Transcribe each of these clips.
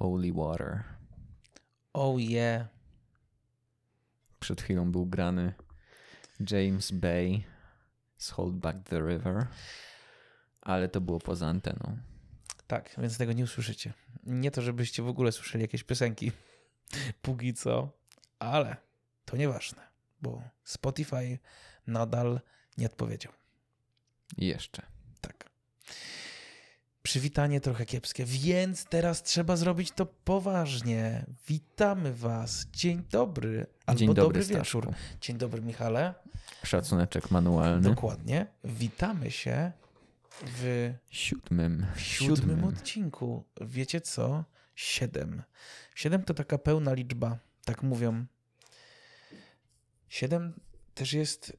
Holy Water. Oh yeah. Przed chwilą był grany James Bay z Hold Back the River, ale to było poza anteną. Tak, więc tego nie usłyszycie. Nie to, żebyście w ogóle słyszeli jakieś piosenki póki co, ale to nieważne, bo Spotify nadal nie odpowiedział. Jeszcze. Przywitanie trochę kiepskie, więc teraz trzeba zrobić to poważnie. Witamy Was. Dzień dobry. Albo Dzień dobry, dobry wieczór. Dzień dobry, Michale. Szacuneczek manualny. Dokładnie. Witamy się w Siódmym. w siódmym odcinku. Wiecie co? Siedem. Siedem to taka pełna liczba, tak mówią. Siedem też jest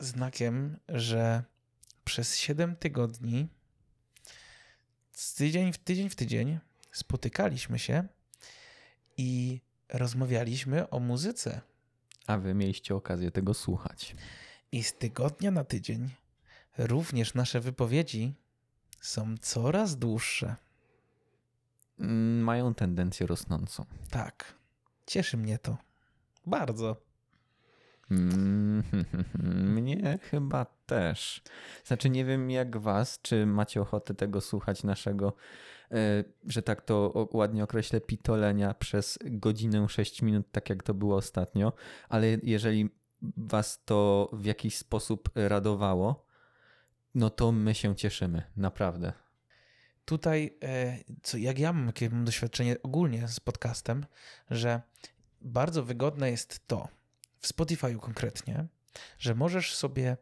znakiem, że przez siedem tygodni, z tydzień w tydzień w tydzień, spotykaliśmy się i rozmawialiśmy o muzyce. A wy mieliście okazję tego słuchać. I z tygodnia na tydzień również nasze wypowiedzi są coraz dłuższe. Mm, Mają tendencję rosnącą. Tak. Cieszy mnie to. Bardzo. Mm, Mnie chyba też. Znaczy, nie wiem jak was, czy macie ochotę tego słuchać naszego, e, że tak to ładnie określę, pitolenia przez godzinę 6 minut, tak jak to było ostatnio, ale jeżeli was to w jakiś sposób radowało, no to my się cieszymy, naprawdę. Tutaj, e, co, jak ja mam jakie mam doświadczenie ogólnie z podcastem, że bardzo wygodne jest to, w Spotify'u konkretnie, że możesz sobie,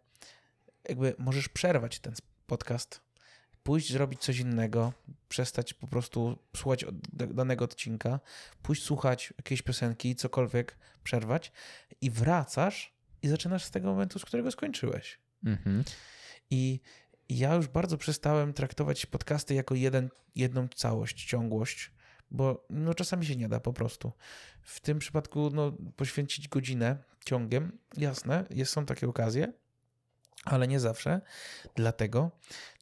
jakby możesz przerwać ten podcast, pójść zrobić coś innego, przestać po prostu słuchać od danego odcinka, pójść słuchać jakiejś piosenki, cokolwiek, przerwać i wracasz i zaczynasz z tego momentu, z którego skończyłeś. Mhm. I ja już bardzo przestałem traktować podcasty jako jeden, jedną całość, ciągłość, bo no, czasami się nie da po prostu. W tym przypadku no, poświęcić godzinę ciągiem, jasne, jest, są takie okazje, ale nie zawsze. Dlatego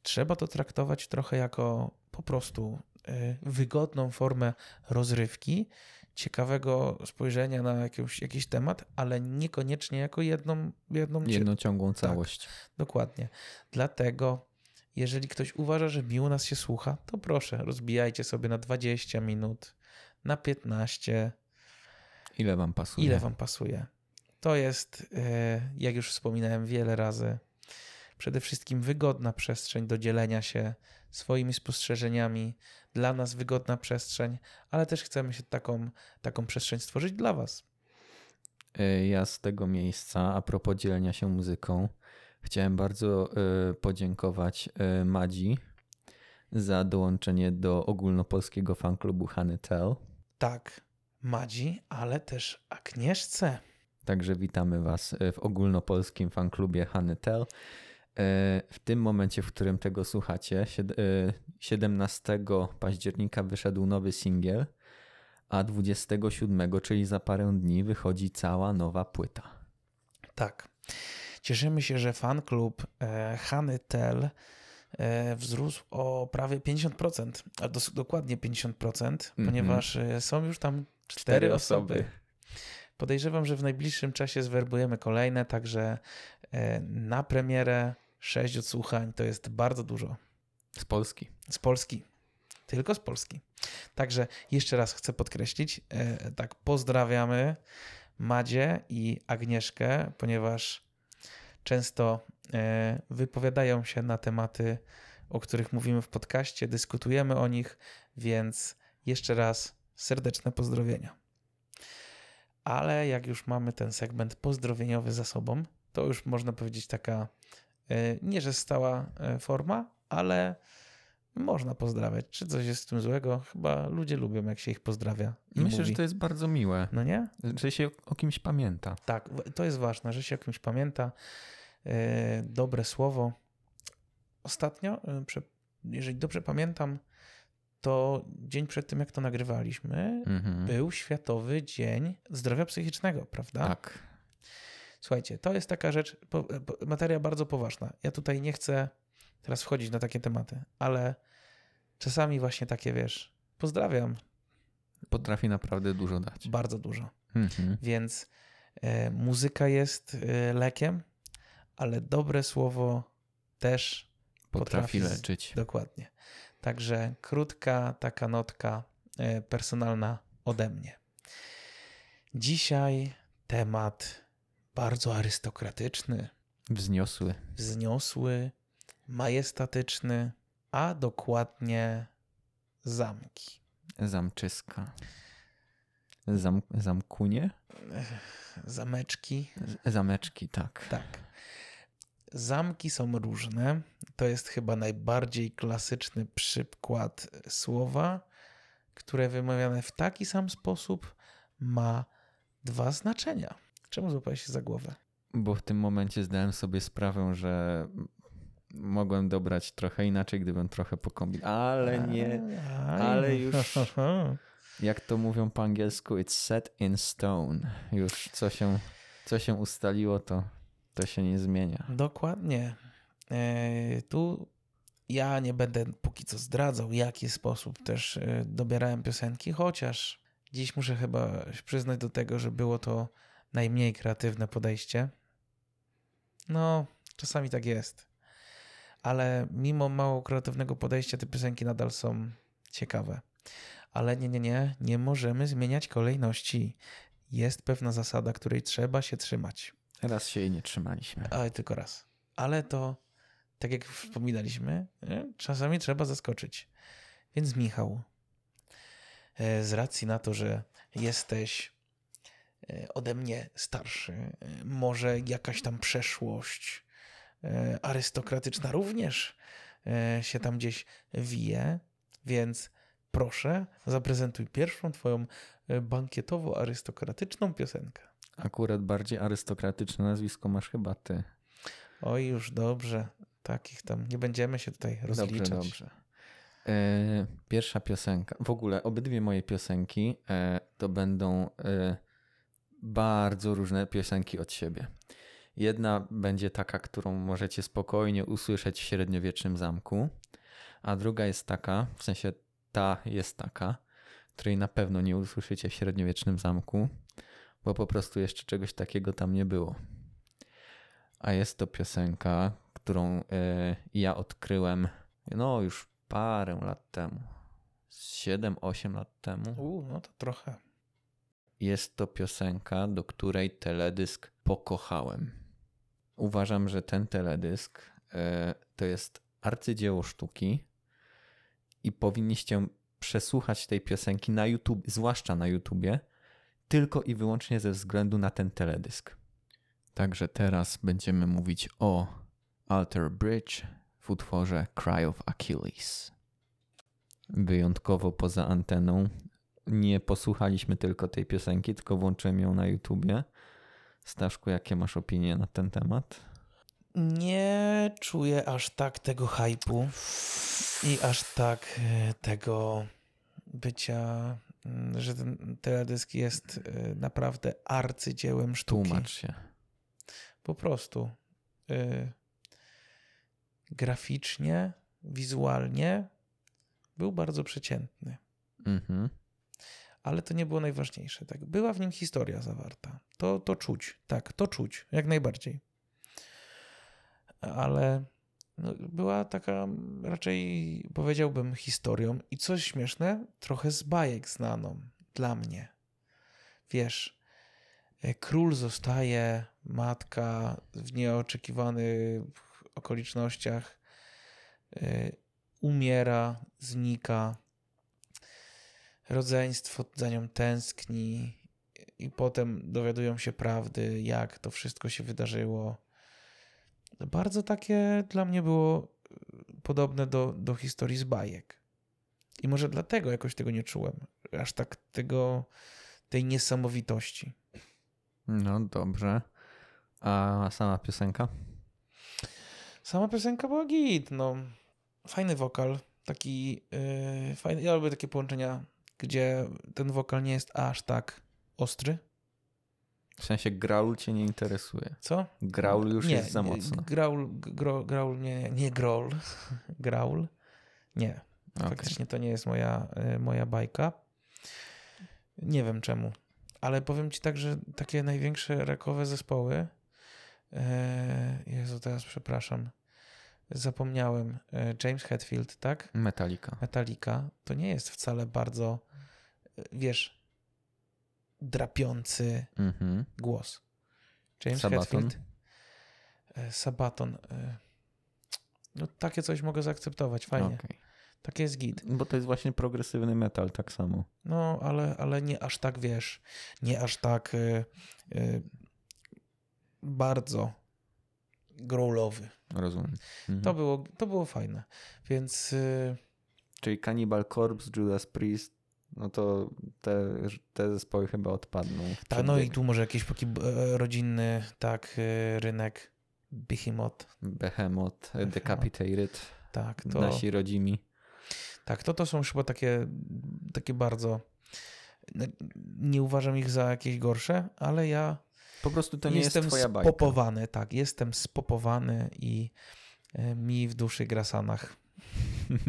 trzeba to traktować trochę jako po prostu y, wygodną formę rozrywki, ciekawego spojrzenia na jakąś, jakiś temat, ale niekoniecznie jako jedną, jedną Jedną ciągłą całość. Dokładnie. Dlatego, jeżeli ktoś uważa, że miło nas się słucha, to proszę, rozbijajcie sobie na 20 minut, na 15, Ile wam pasuje? ile wam pasuje. To jest, e, jak już wspominałem wiele razy, przede wszystkim wygodna przestrzeń do dzielenia się swoimi spostrzeżeniami. Dla nas wygodna przestrzeń, ale też chcemy się taką, taką przestrzeń stworzyć dla was. E, Ja z tego miejsca, a propos dzielenia się muzyką, chciałem bardzo e, podziękować e, Madzi za dołączenie do ogólnopolskiego fanklubu Honey Tell. Tak, Madzi, ale też Agnieszce. Także witamy Was e, w ogólnopolskim fanklubie Honey Tell. W tym momencie, w którym tego słuchacie, sied- e, 17 października wyszedł nowy singiel, a 27, czyli za parę dni, wychodzi cała nowa płyta. Tak. Cieszymy się, że fan klub e, Hany Tel e, wzrósł o prawie 50%, a dos- dokładnie 50%, ponieważ e, są już tam cztery osoby. Podejrzewam, że w najbliższym czasie zwerbujemy kolejne, także na premierę sześć odsłuchań to jest bardzo dużo. Z Polski. Z Polski. Tylko z Polski. Także jeszcze raz chcę podkreślić, tak pozdrawiamy Madzie i Agnieszkę, ponieważ często e, wypowiadają się na tematy, o których mówimy w podcaście, dyskutujemy o nich, więc jeszcze raz serdeczne pozdrowienia. Ale jak już mamy ten segment pozdrowieniowy za sobą, to już można powiedzieć taka e, nie, że stała e, forma, ale można pozdrawiać. Czy coś jest w tym złego? Chyba ludzie lubią, jak się ich pozdrawia. Myślę, mówi. że to jest bardzo miłe, No nie? że się o kimś pamięta. Tak, to jest ważne, że się o kimś pamięta. E, dobre słowo. Ostatnio, e, jeżeli dobrze pamiętam, to dzień przed tym, jak to nagrywaliśmy, Mhm. był Światowy Dzień Zdrowia Psychicznego, prawda? Tak. Słuchajcie, to jest taka rzecz, materia bardzo poważna. Ja tutaj nie chcę teraz wchodzić na takie tematy, ale czasami właśnie takie, wiesz, pozdrawiam Potrafi naprawdę dużo dać. Bardzo dużo. Mhm. Więc e, muzyka jest e, lekiem, ale dobre słowo też Potrafi Potrafi leczyć. dokładnie. Także krótka taka notka e, personalna ode mnie. Dzisiaj temat bardzo arystokratyczny, Wzniosły. wzniosły, majestatyczny, a dokładnie zamki. Zamczyska. Zam, zamkunie? Zameczki, Zameczki, tak. tak. Zamki są różne. To jest chyba najbardziej klasyczny przykład słowa, które wymawiane w taki sam sposób ma dwa znaczenia. Czemu złapałeś się za głowę? Bo w tym momencie zdałem sobie sprawę, że mogłem dobrać trochę inaczej, gdybym trochę pokombinował. Ale nie. Ale już- Jak to mówią po angielsku, it's set in stone. Już co się, co się ustaliło, to, to się nie zmienia. Dokładnie. E, tu ja nie będę póki co zdradzał, w jaki sposób też e, dobierałem piosenki, chociaż dziś muszę chyba przyznać do tego, że było to najmniej kreatywne podejście. No, czasami tak jest. Ale mimo mało kreatywnego podejścia, te piosenki nadal są ciekawe. Ale nie, nie, nie, nie możemy zmieniać kolejności. Jest pewna zasada, której trzeba się trzymać. Raz się jej nie trzymaliśmy. Ale tylko raz. Ale to, tak jak wspominaliśmy, czasami trzeba zaskoczyć. Więc Michał, e, z racji na to, że jesteś e, ode mnie starszy, e, może jakaś tam przeszłość arystokratyczna również e, się tam gdzieś wije, więc proszę, zaprezentuj pierwszą twoją e, bankietowo-arystokratyczną piosenkę. Akurat bardziej arystokratyczne nazwisko masz chyba ty. Oj, już dobrze. Takich tam nie będziemy się tutaj rozliczać. Dobrze, dobrze. E, pierwsza piosenka. W ogóle obydwie moje piosenki e, to będą e, bardzo różne piosenki od siebie. Jedna będzie taka, którą możecie spokojnie usłyszeć w średniowiecznym zamku, a druga jest taka, w sensie ta jest taka, której na pewno nie usłyszycie w średniowiecznym zamku, bo po prostu jeszcze czegoś takiego tam nie było. A jest to piosenka, którą e, ja odkryłem no już parę lat temu. 7-8 lat temu. U, no to trochę. Jest to piosenka, do której teledysk pokochałem. Uważam, że ten teledysk e, to jest arcydzieło sztuki i powinniście przesłuchać tej piosenki na YouTube, zwłaszcza na YouTubie, tylko i wyłącznie ze względu na ten teledysk. Także teraz będziemy mówić o Alter Bridge w utworze Cry of Achilles. Wyjątkowo poza anteną nie posłuchaliśmy tylko tej piosenki, tylko włączyłem ją na YouTubie. Staszku, jakie masz opinie na ten temat? Nie czuję aż tak tego hypu i aż tak e, tego bycia, mm, że ten teledysk jest e, naprawdę arcydziełem sztuki. Tłumacz się. Po prostu. y, graficznie, wizualnie był bardzo przeciętny. Mhm. Ale to nie było najważniejsze. Tak? Była w nim historia zawarta. To, to czuć. Tak, to czuć. Jak najbardziej. Ale no, była taka raczej, powiedziałbym, historią i coś śmieszne, trochę z bajek znaną dla mnie. Wiesz, e, król zostaje, matka w nieoczekiwanych okolicznościach e, umiera, znika, rodzeństwo za nią tęskni i potem dowiadują się prawdy, jak to wszystko się wydarzyło. Bardzo takie dla mnie było e, podobne do, do historii z bajek. I może dlatego jakoś tego nie czułem. Aż tak tego, tej niesamowitości. No dobrze. A sama piosenka? Sama piosenka była git, no. Fajny wokal, taki yy, fajny. Ja lubię takie połączenia, gdzie ten wokal nie jest aż tak ostry. W sensie graul cię nie interesuje. Co? Graul już nie, jest za mocno. Graul, gro, graul nie, nie growl. graul. Nie, Okej. faktycznie to nie jest moja, y, moja bajka. Nie wiem czemu. Ale powiem ci tak, że takie największe rockowe zespoły. E, Jezu, teraz przepraszam. Zapomniałem. E, James Hetfield, tak? Metallica. Metallica. To nie jest wcale bardzo, wiesz, drapiący Mhm. głos. James Sabaton? Hetfield. e, Sabaton. e, No takie coś mogę zaakceptować, fajnie. Okej. Takie jest git. Bo to jest właśnie progresywny metal tak samo. No, ale, ale nie aż tak, wiesz, nie aż tak y, y, bardzo growlowy. Rozumiem. Mhm. To było, to było fajne. Więc y, Czyli Cannibal Corpse, Judas Priest, no to te, te zespoły chyba odpadną. tak, no i tu może jakiś taki e, rodzinny, tak, y, rynek Behemoth. Behemoth, Decapitated, Tak, to, nasi rodzimi. tak, to, to są chyba takie, takie bardzo, no, nie uważam ich za jakieś gorsze, ale ja Po prostu to nie jestem jest twoja bajka. spopowany, tak, jestem spopowany i e, mi w duszy gra Sanach.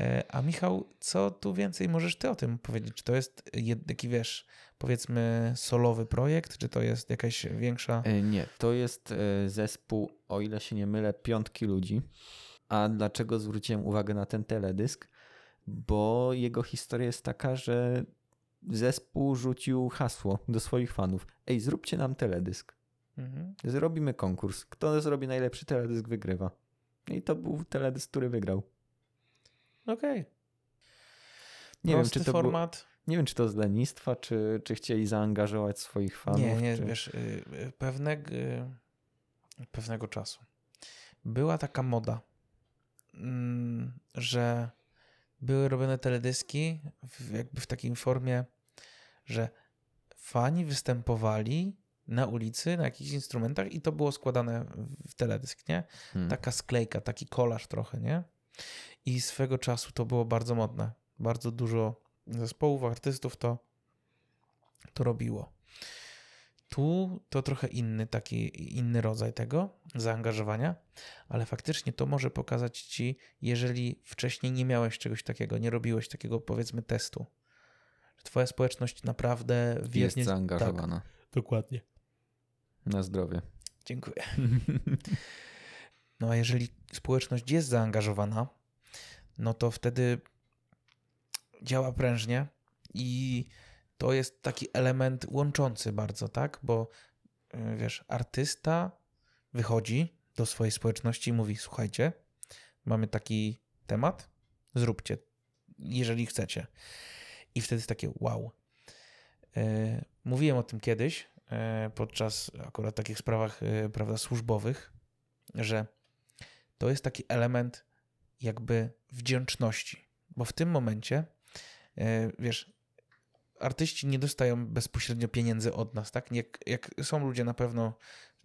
E, A Michał, co tu więcej możesz ty o tym powiedzieć? Czy to jest taki, wiesz, powiedzmy solowy projekt, czy to jest jakaś większa... E, Nie, to jest e, zespół, o ile się nie mylę, piątki ludzi. A dlaczego zwróciłem uwagę na ten teledysk? Bo jego historia jest taka, że zespół rzucił hasło do swoich fanów. Ej, zróbcie nam teledysk. Mhm. Zrobimy konkurs. Kto zrobi najlepszy teledysk, wygrywa. I to był teledysk, który wygrał. Okej. Nie wiem, Prosty czy to format. nie wiem, czy to z lenistwa, czy, czy chcieli zaangażować swoich fanów. Nie, nie, czy... wiesz, y, y, pewnego, y, pewnego czasu była taka moda, mm, że były robione teledyski w, jakby w takiej formie, że fani występowali na ulicy, na jakichś instrumentach i to było składane w teledysk, nie? Hmm. Taka sklejka, taki kolaż trochę, nie? I swego czasu to było bardzo modne. Bardzo dużo zespołów, artystów to, to robiło. Tu to trochę inny, taki inny rodzaj tego zaangażowania, ale faktycznie to może pokazać ci, jeżeli wcześniej nie miałeś czegoś takiego, nie robiłeś takiego powiedzmy testu, że twoja społeczność naprawdę Jest wiernie... zaangażowana. Tak, dokładnie. Na zdrowie. Dziękuję. No a jeżeli społeczność jest zaangażowana, no to wtedy działa prężnie i to jest taki element łączący bardzo, tak? Bo y, wiesz, artysta wychodzi do swojej społeczności i mówi: Słuchajcie, mamy taki temat, zróbcie, jeżeli chcecie. I wtedy jest takie wow. Y, Mówiłem o tym kiedyś y, podczas akurat takich sprawach, prawda, służbowych, że to jest taki element jakby wdzięczności, bo w tym momencie, e, wiesz, artyści nie dostają bezpośrednio pieniędzy od nas, tak? Jak, jak są ludzie na pewno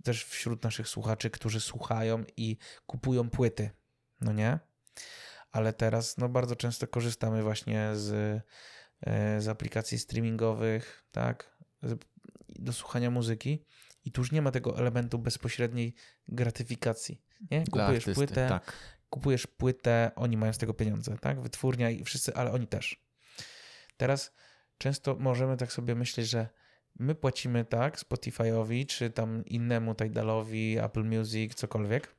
też wśród naszych słuchaczy, którzy słuchają i kupują płyty, no nie? Ale teraz no bardzo często korzystamy właśnie z, e, z aplikacji streamingowych, tak? Do słuchania muzyki i tu już nie ma tego elementu bezpośredniej gratyfikacji, nie? Kupujesz artysty, płytę, Tak. kupujesz płytę, oni mają z tego pieniądze, tak? Wytwórnia i wszyscy, ale oni też. Teraz często możemy tak sobie myśleć, że my płacimy tak Spotify'owi, czy tam innemu Tidalowi, Apple Music, cokolwiek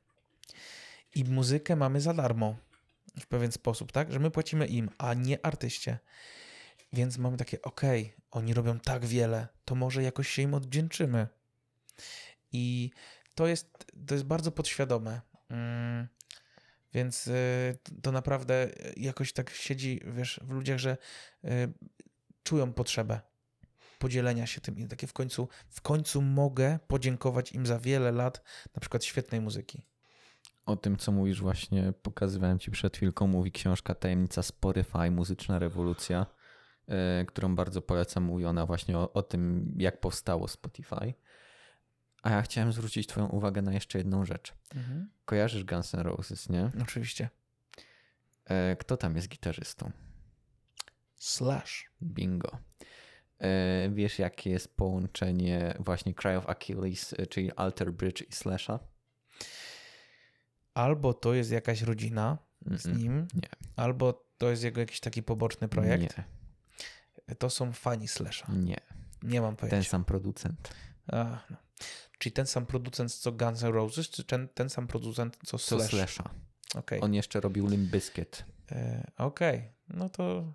i muzykę mamy za darmo w pewien sposób, tak? Że my płacimy im, a nie artyście. Więc mamy takie, okej, oni robią tak wiele, to może jakoś się im odwdzięczymy. I to jest, to jest bardzo podświadome. Mm, więc y, to naprawdę jakoś tak siedzi, wiesz, w ludziach, że y, czują potrzebę podzielenia się tym i takie w końcu, w końcu mogę podziękować im za wiele lat na przykład świetnej muzyki. O tym, co mówisz, właśnie pokazywałem ci przed chwilką. Mówi książka Tajemnica Spotify, Muzyczna Rewolucja, e, którą bardzo polecam. Mówi ona właśnie o, o tym, jak powstało Spotify. A ja chciałem zwrócić Twoją uwagę na jeszcze jedną rzecz. Kojarzysz Guns N' Roses, nie? Oczywiście. E, Kto tam jest gitarzystą? Slash. Bingo. E, Wiesz, jakie jest połączenie właśnie Cry of Achilles, e, czyli Alter Bridge i Slasha? Albo to jest jakaś rodzina z Mm-mm. nim, nie. albo to jest jego jakiś taki poboczny projekt. Nie. to są fani Slasha? Nie, Nie mam ten pojęcia. sam producent. A, no. Czyli ten sam producent co Guns N' Roses, czy ten, ten sam producent co Co Slash? Slasha. Okej, On jeszcze robił Limp Bizkit. E, okej. no to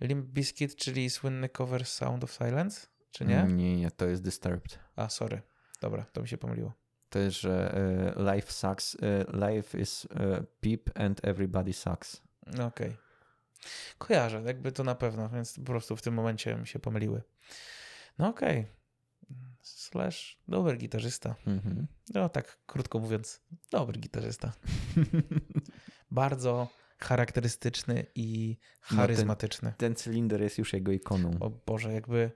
Limp Bizkit, czyli słynny cover Sound of Silence, czy nie? Nie, nie, to jest Disturbed. A, sorry. Dobra, to mi się pomyliło. To jest, że e, life sucks, e, life is peep and everybody sucks. Okej. Kojarzę, jakby to na pewno, więc po prostu w tym momencie mi się pomyliły. No okej. Slash, dobry gitarzysta. Mhm. No tak, krótko mówiąc, dobry gitarzysta. Bardzo charakterystyczny i ten- charyzmatyczny. Ten cylinder jest już jego ikoną. O Boże, jakby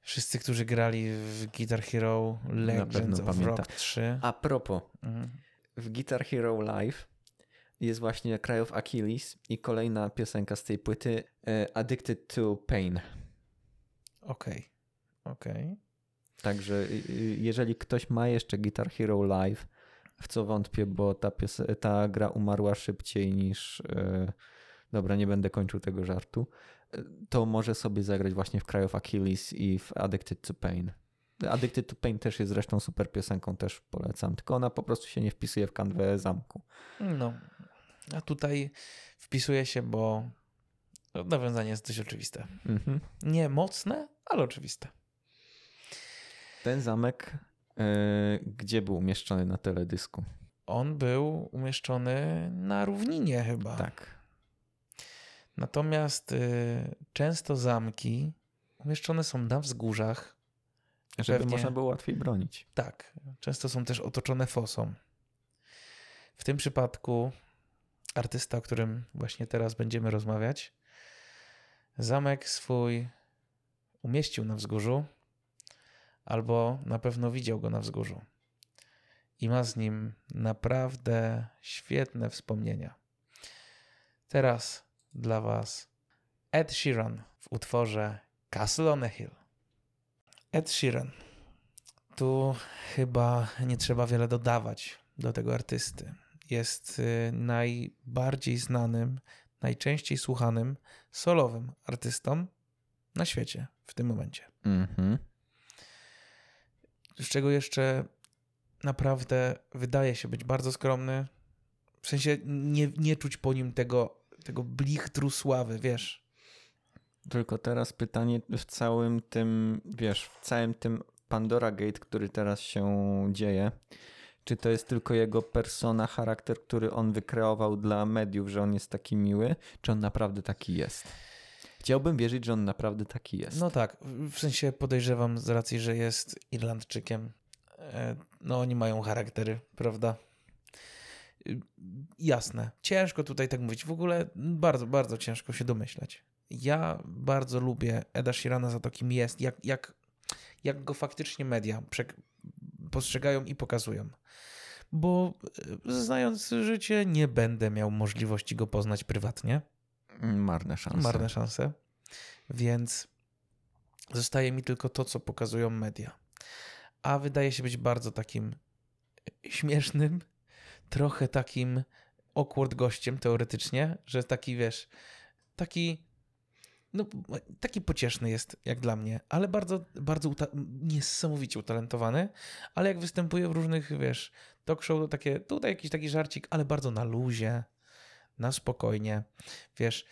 wszyscy, którzy grali w Guitar Hero Legends of pamięta. Rock 3. A propos, Mhm. w Guitar Hero Live jest właśnie of Achilles i kolejna piosenka z tej płyty e, Addicted to Pain. Okej, okej. Także y, y, jeżeli ktoś ma jeszcze Guitar Hero Live, w co wątpię, bo ta, ta gra umarła szybciej niż. e, Dobra, nie będę kończył tego żartu. e, To może sobie zagrać właśnie w Cry of Achilles i w Addicted to Pain. Addicted to Pain też jest zresztą super piosenką, też polecam. Tylko ona po prostu się nie wpisuje w kanwę zamku. No, a tutaj wpisuje się, bo nawiązanie jest dość oczywiste. Mhm. Nie mocne, ale oczywiste. Ten zamek, e, gdzie był umieszczony na teledysku? On był umieszczony na równinie chyba. Tak. Natomiast y, często zamki umieszczone są na wzgórzach. Żeby Pewnie. można było łatwiej bronić. Tak, często są też otoczone fosą. W tym przypadku artysta, o którym właśnie teraz będziemy rozmawiać, zamek swój umieścił na wzgórzu, albo na pewno widział go na wzgórzu. I ma z nim naprawdę świetne wspomnienia. Teraz dla Was Ed Sheeran w utworze Castle on a Hill. Ed Sheeran. Tu chyba nie trzeba wiele dodawać do tego artysty. Jest y, najbardziej znanym, najczęściej słuchanym solowym artystą na świecie w tym momencie. Mhm. Z czego jeszcze naprawdę wydaje się być bardzo skromny. W sensie nie, nie czuć po nim tego, tego blichtru sławy, wiesz. Tylko teraz pytanie w całym tym, wiesz, w całym tym Pandora Gate, który teraz się dzieje, czy to jest tylko jego persona, charakter, który on wykreował dla mediów, że on jest taki miły, czy on naprawdę taki jest? Chciałbym wierzyć, że on naprawdę taki jest. No tak, w sensie podejrzewam z racji, że jest Irlandczykiem. e, No oni mają charaktery, prawda? Y, Jasne. Ciężko tutaj tak mówić. W ogóle bardzo, bardzo ciężko się domyślać. Ja bardzo lubię Eda Sheerana za to, kim jest, jak, jak, jak go faktycznie media postrzegają i pokazują. Bo e, znając życie, nie będę miał możliwości go poznać prywatnie Marne szanse. marne szanse. Więc zostaje mi tylko to, co pokazują media. A wydaje się być bardzo takim śmiesznym, trochę takim awkward gościem teoretycznie, że taki wiesz, taki no, taki pocieszny jest jak dla mnie, ale bardzo, bardzo niesamowicie utalentowany, ale jak występuje w różnych, wiesz, talk show, to takie, tutaj jakiś taki żarcik, ale bardzo na luzie, na spokojnie, wiesz,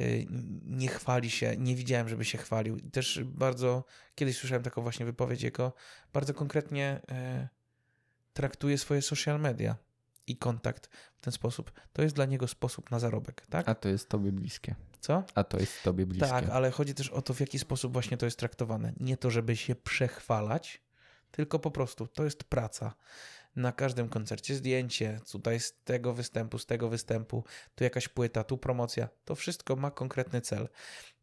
y, nie chwali się, nie widziałem, żeby się chwalił. Też bardzo, kiedyś słyszałem taką właśnie wypowiedź jego, bardzo konkretnie y, traktuje swoje social media i kontakt w ten sposób. To jest dla niego sposób na zarobek, tak? A to jest tobie bliskie. Co? A to jest tobie bliskie. Tak, ale chodzi też o to, w jaki sposób właśnie to jest traktowane. Nie to, żeby się przechwalać, tylko po prostu to jest praca. Na każdym koncercie zdjęcie, tutaj z tego występu, z tego występu, tu jakaś płyta, tu promocja. To wszystko ma konkretny cel.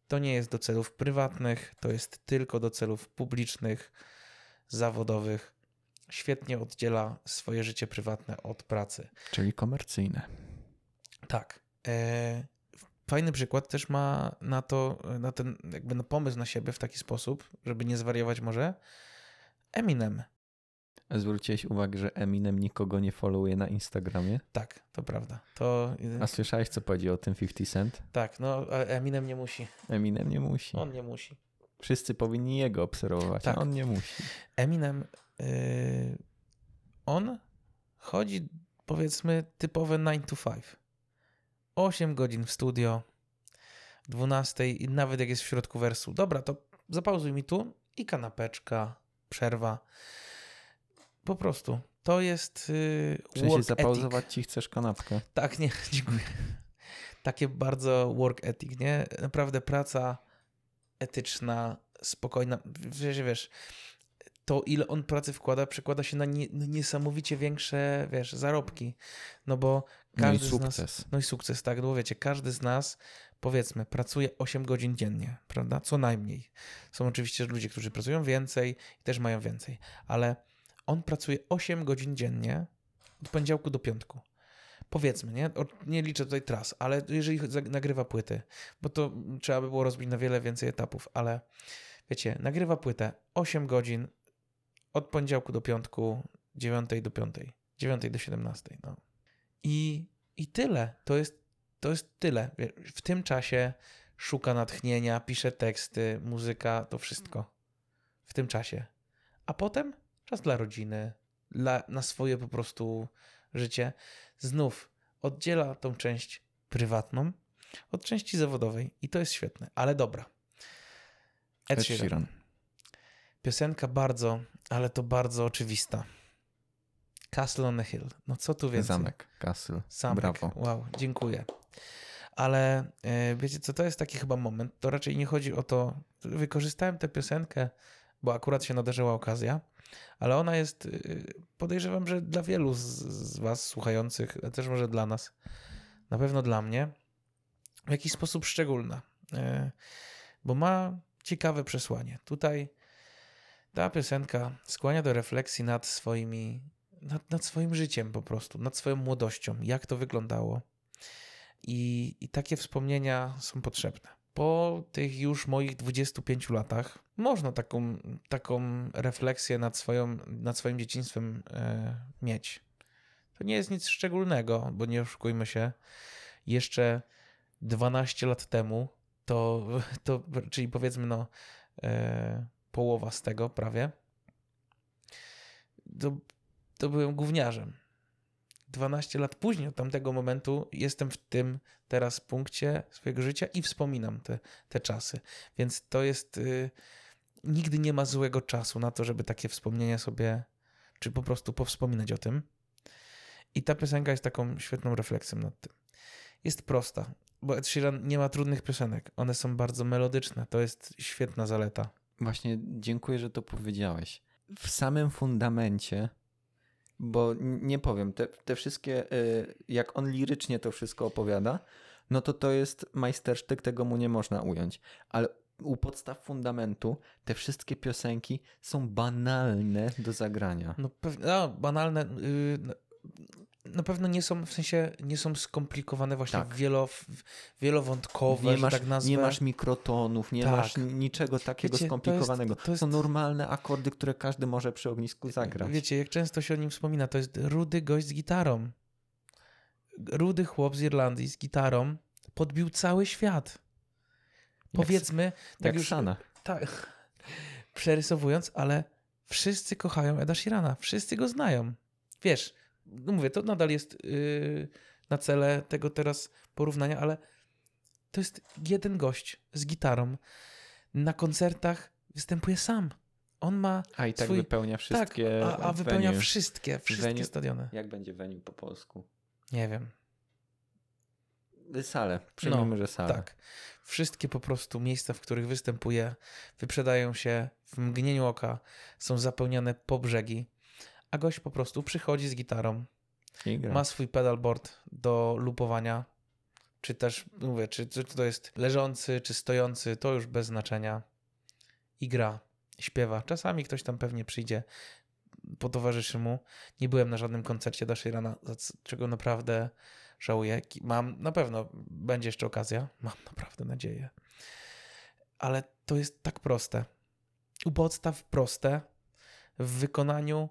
To nie jest do celów prywatnych, to jest tylko do celów publicznych, zawodowych. Świetnie oddziela swoje życie prywatne od pracy. Czyli komercyjne. Tak. E, fajny przykład też ma na to, na ten jakby na pomysł na siebie w taki sposób, żeby nie zwariować może. Eminem. Zwróciłeś uwagę, że Eminem nikogo nie followuje na Instagramie? Tak, to prawda. To, A słyszałeś, co powiedział o tym 50 Cent? tak, no Eminem nie musi. Eminem nie musi. On nie musi. Wszyscy powinni jego obserwować, Tak. a on nie musi. Eminem, yy, on chodzi powiedzmy typowe 9 to 5. 8 godzin w studio, 12 i nawet jak jest w środku wersu. Dobra, to zapauzuj mi tu i kanapeczka, przerwa. Po prostu. To jest yy, W sensie zapauzować ethic. ci chcesz kanapkę. Tak, nie, dziękuję. Takie bardzo work ethic, nie? Naprawdę praca etyczna, spokojna. Wiesz, wiesz, to ile on pracy wkłada, przekłada się na nie, niesamowicie większe, wiesz, zarobki. No bo No i każdy z nas... sukces. No i sukces, tak, no wiecie, każdy z nas, powiedzmy, pracuje 8 godzin dziennie, prawda? Co najmniej. Są oczywiście ludzie, którzy pracują więcej i też mają więcej, ale on pracuje 8 godzin dziennie od poniedziałku do piątku. Powiedzmy, nie? Nie liczę tutaj tras, ale jeżeli nagrywa płyty, bo to trzeba by było rozbić na wiele więcej etapów, ale wiecie, nagrywa płytę 8 godzin od poniedziałku do piątku, 9 do 5, 9 do 17. No. I, I tyle. To jest, to jest tyle. W tym czasie szuka natchnienia, pisze teksty, muzyka, to wszystko. W tym czasie. A potem czas dla rodziny, dla, na swoje po prostu życie. Znów oddziela tą część prywatną od części zawodowej i to jest świetne, ale dobra. Ed Ed Sheeran. Sheeran. Piosenka bardzo, ale to bardzo oczywista. Castle on the Hill. No co tu więcej? Zamek, Castle. Zamek. Brawo. Wow, dziękuję. Ale e, wiecie co, to jest taki chyba moment, to raczej nie chodzi o to, wykorzystałem tę piosenkę, bo akurat się nadarzyła okazja, ale ona jest, y, podejrzewam, że dla wielu z, z was słuchających, też może dla nas, na pewno dla mnie, w jakiś sposób szczególna, e, bo ma ciekawe przesłanie. Tutaj ta piosenka skłania do refleksji nad swoimi, nad, nad swoim życiem po prostu, nad swoją młodością, jak to wyglądało. I, I takie wspomnienia są potrzebne. Po tych już moich 25 latach można taką, taką refleksję nad, swoją, nad swoim dzieciństwem e, mieć. To nie jest nic szczególnego, bo nie oszukujmy się. Jeszcze 12 lat temu, to, to czyli powiedzmy, no, e, połowa z tego prawie, to, to byłem gówniarzem. 12 lat później od tamtego momentu jestem w tym teraz punkcie swojego życia i wspominam te, te czasy. Więc to jest. Y, nigdy nie ma złego czasu na to, żeby takie wspomnienia sobie, czy po prostu powspominać o tym. I ta piosenka jest taką świetną refleksją nad tym. Jest prosta, bo Ed Sheeran nie ma trudnych piosenek. One są bardzo melodyczne. To jest świetna zaleta. Właśnie dziękuję, że to powiedziałeś. W samym fundamencie, bo nie powiem, te, te wszystkie, y, jak on lirycznie to wszystko opowiada, no to to jest majstersztyk, tego mu nie można ująć. Ale u podstaw fundamentu te wszystkie piosenki są banalne do zagrania. No pewnie, no, banalne. Yy, na pewno nie są, w sensie nie są skomplikowane właśnie Tak. wielo, wielowątkowe, Nie masz, tak nazwę. nie masz mikrotonów, nie Tak. masz niczego takiego Wiecie, to skomplikowanego. jest- to jest- Są normalne akordy, które każdy może przy ognisku zagrać. Wiecie, jak często się o nim wspomina, to jest rudy gość z gitarą. Rudy chłop z Irlandii z gitarą podbił cały świat. Powiedzmy, tak jak już Shana. tak, przerysowując, ale wszyscy kochają Eda Sheerana, wszyscy go znają. Wiesz, no mówię, to nadal jest yy, na cele tego teraz porównania, ale to jest jeden gość z gitarą. Na koncertach występuje sam. On ma A i tak swój- wypełnia wszystkie tak, a, a wypełnia venue. wszystkie, wszystkie Venue- stadiony. Jak będzie venue po polsku? Nie wiem. Salę. Przyjmijmy, No, że salę. Tak. Wszystkie po prostu miejsca, w których występuje, wyprzedają się w mgnieniu oka, są zapełniane po brzegi, a gość po prostu przychodzi z gitarą, ma swój pedalboard do lupowania, czy też, mówię, czy, czy to jest leżący, czy stojący, to już bez znaczenia. I gra, śpiewa. Czasami ktoś tam pewnie przyjdzie, potowarzyszy mu. Nie byłem na żadnym koncercie Da Sheerana, za c- czego naprawdę żałuję. Mam, na pewno będzie jeszcze okazja, mam naprawdę nadzieję. Ale to jest tak proste. U podstaw proste, w wykonaniu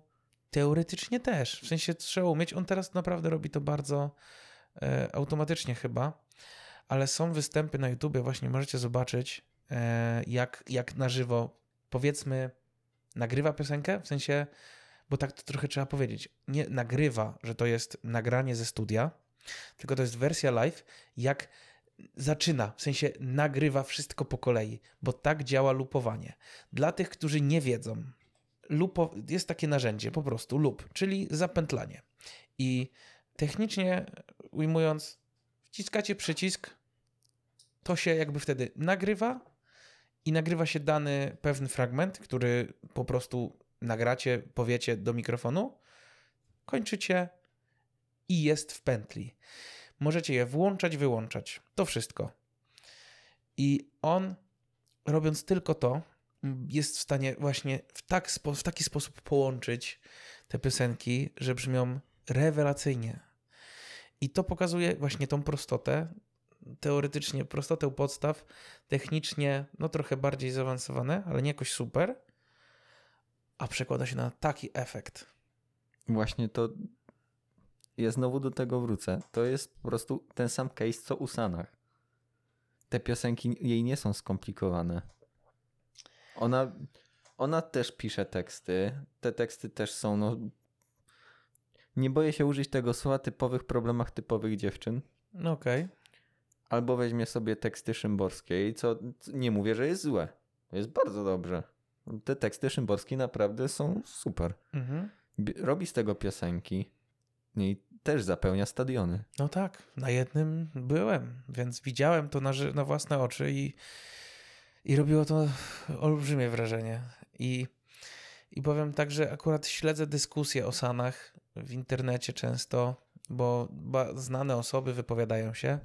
teoretycznie też. W sensie trzeba umieć. On teraz naprawdę robi to bardzo e, automatycznie chyba, ale są występy na YouTubie, właśnie możecie zobaczyć, e, jak, jak na żywo, powiedzmy, nagrywa piosenkę, w sensie, bo tak to trochę trzeba powiedzieć, nie nagrywa, że to jest nagranie ze studia, tylko to jest wersja live, jak zaczyna, w sensie nagrywa wszystko po kolei, bo tak działa lupowanie. Dla tych, którzy nie wiedzą, lupo, jest takie narzędzie po prostu loop, czyli zapętlanie. I technicznie ujmując, wciskacie przycisk, to się jakby wtedy nagrywa i nagrywa się dany pewny fragment, który po prostu nagracie, powiecie do mikrofonu, kończycie i jest w pętli. Możecie je włączać, wyłączać. To wszystko. I on, robiąc tylko to, jest w stanie właśnie w, tak, w taki sposób połączyć te piosenki, że brzmią rewelacyjnie. I to pokazuje właśnie tą prostotę, teoretycznie prostotę podstaw, technicznie no trochę bardziej zaawansowane, ale nie jakoś super, a przekłada się na taki efekt. Właśnie to ja znowu do tego wrócę. To jest po prostu ten sam case co u Sanach. Te piosenki jej nie są skomplikowane. Ona, ona też pisze teksty. Te teksty też są, no. Nie boję się użyć tego słowa typowych problemach typowych dziewczyn. No okej. Okay. Albo weźmie sobie teksty Szymborskiej, co nie mówię, że jest złe. Jest bardzo dobrze. Te teksty Szymborskiej naprawdę są super. Mhm. Robi z tego piosenki i też zapełnia stadiony. No tak, na jednym byłem, więc widziałem to na, na własne oczy i, i robiło to olbrzymie wrażenie. I, I powiem tak, że akurat śledzę dyskusje o Sanach w internecie często, bo znane osoby wypowiadają się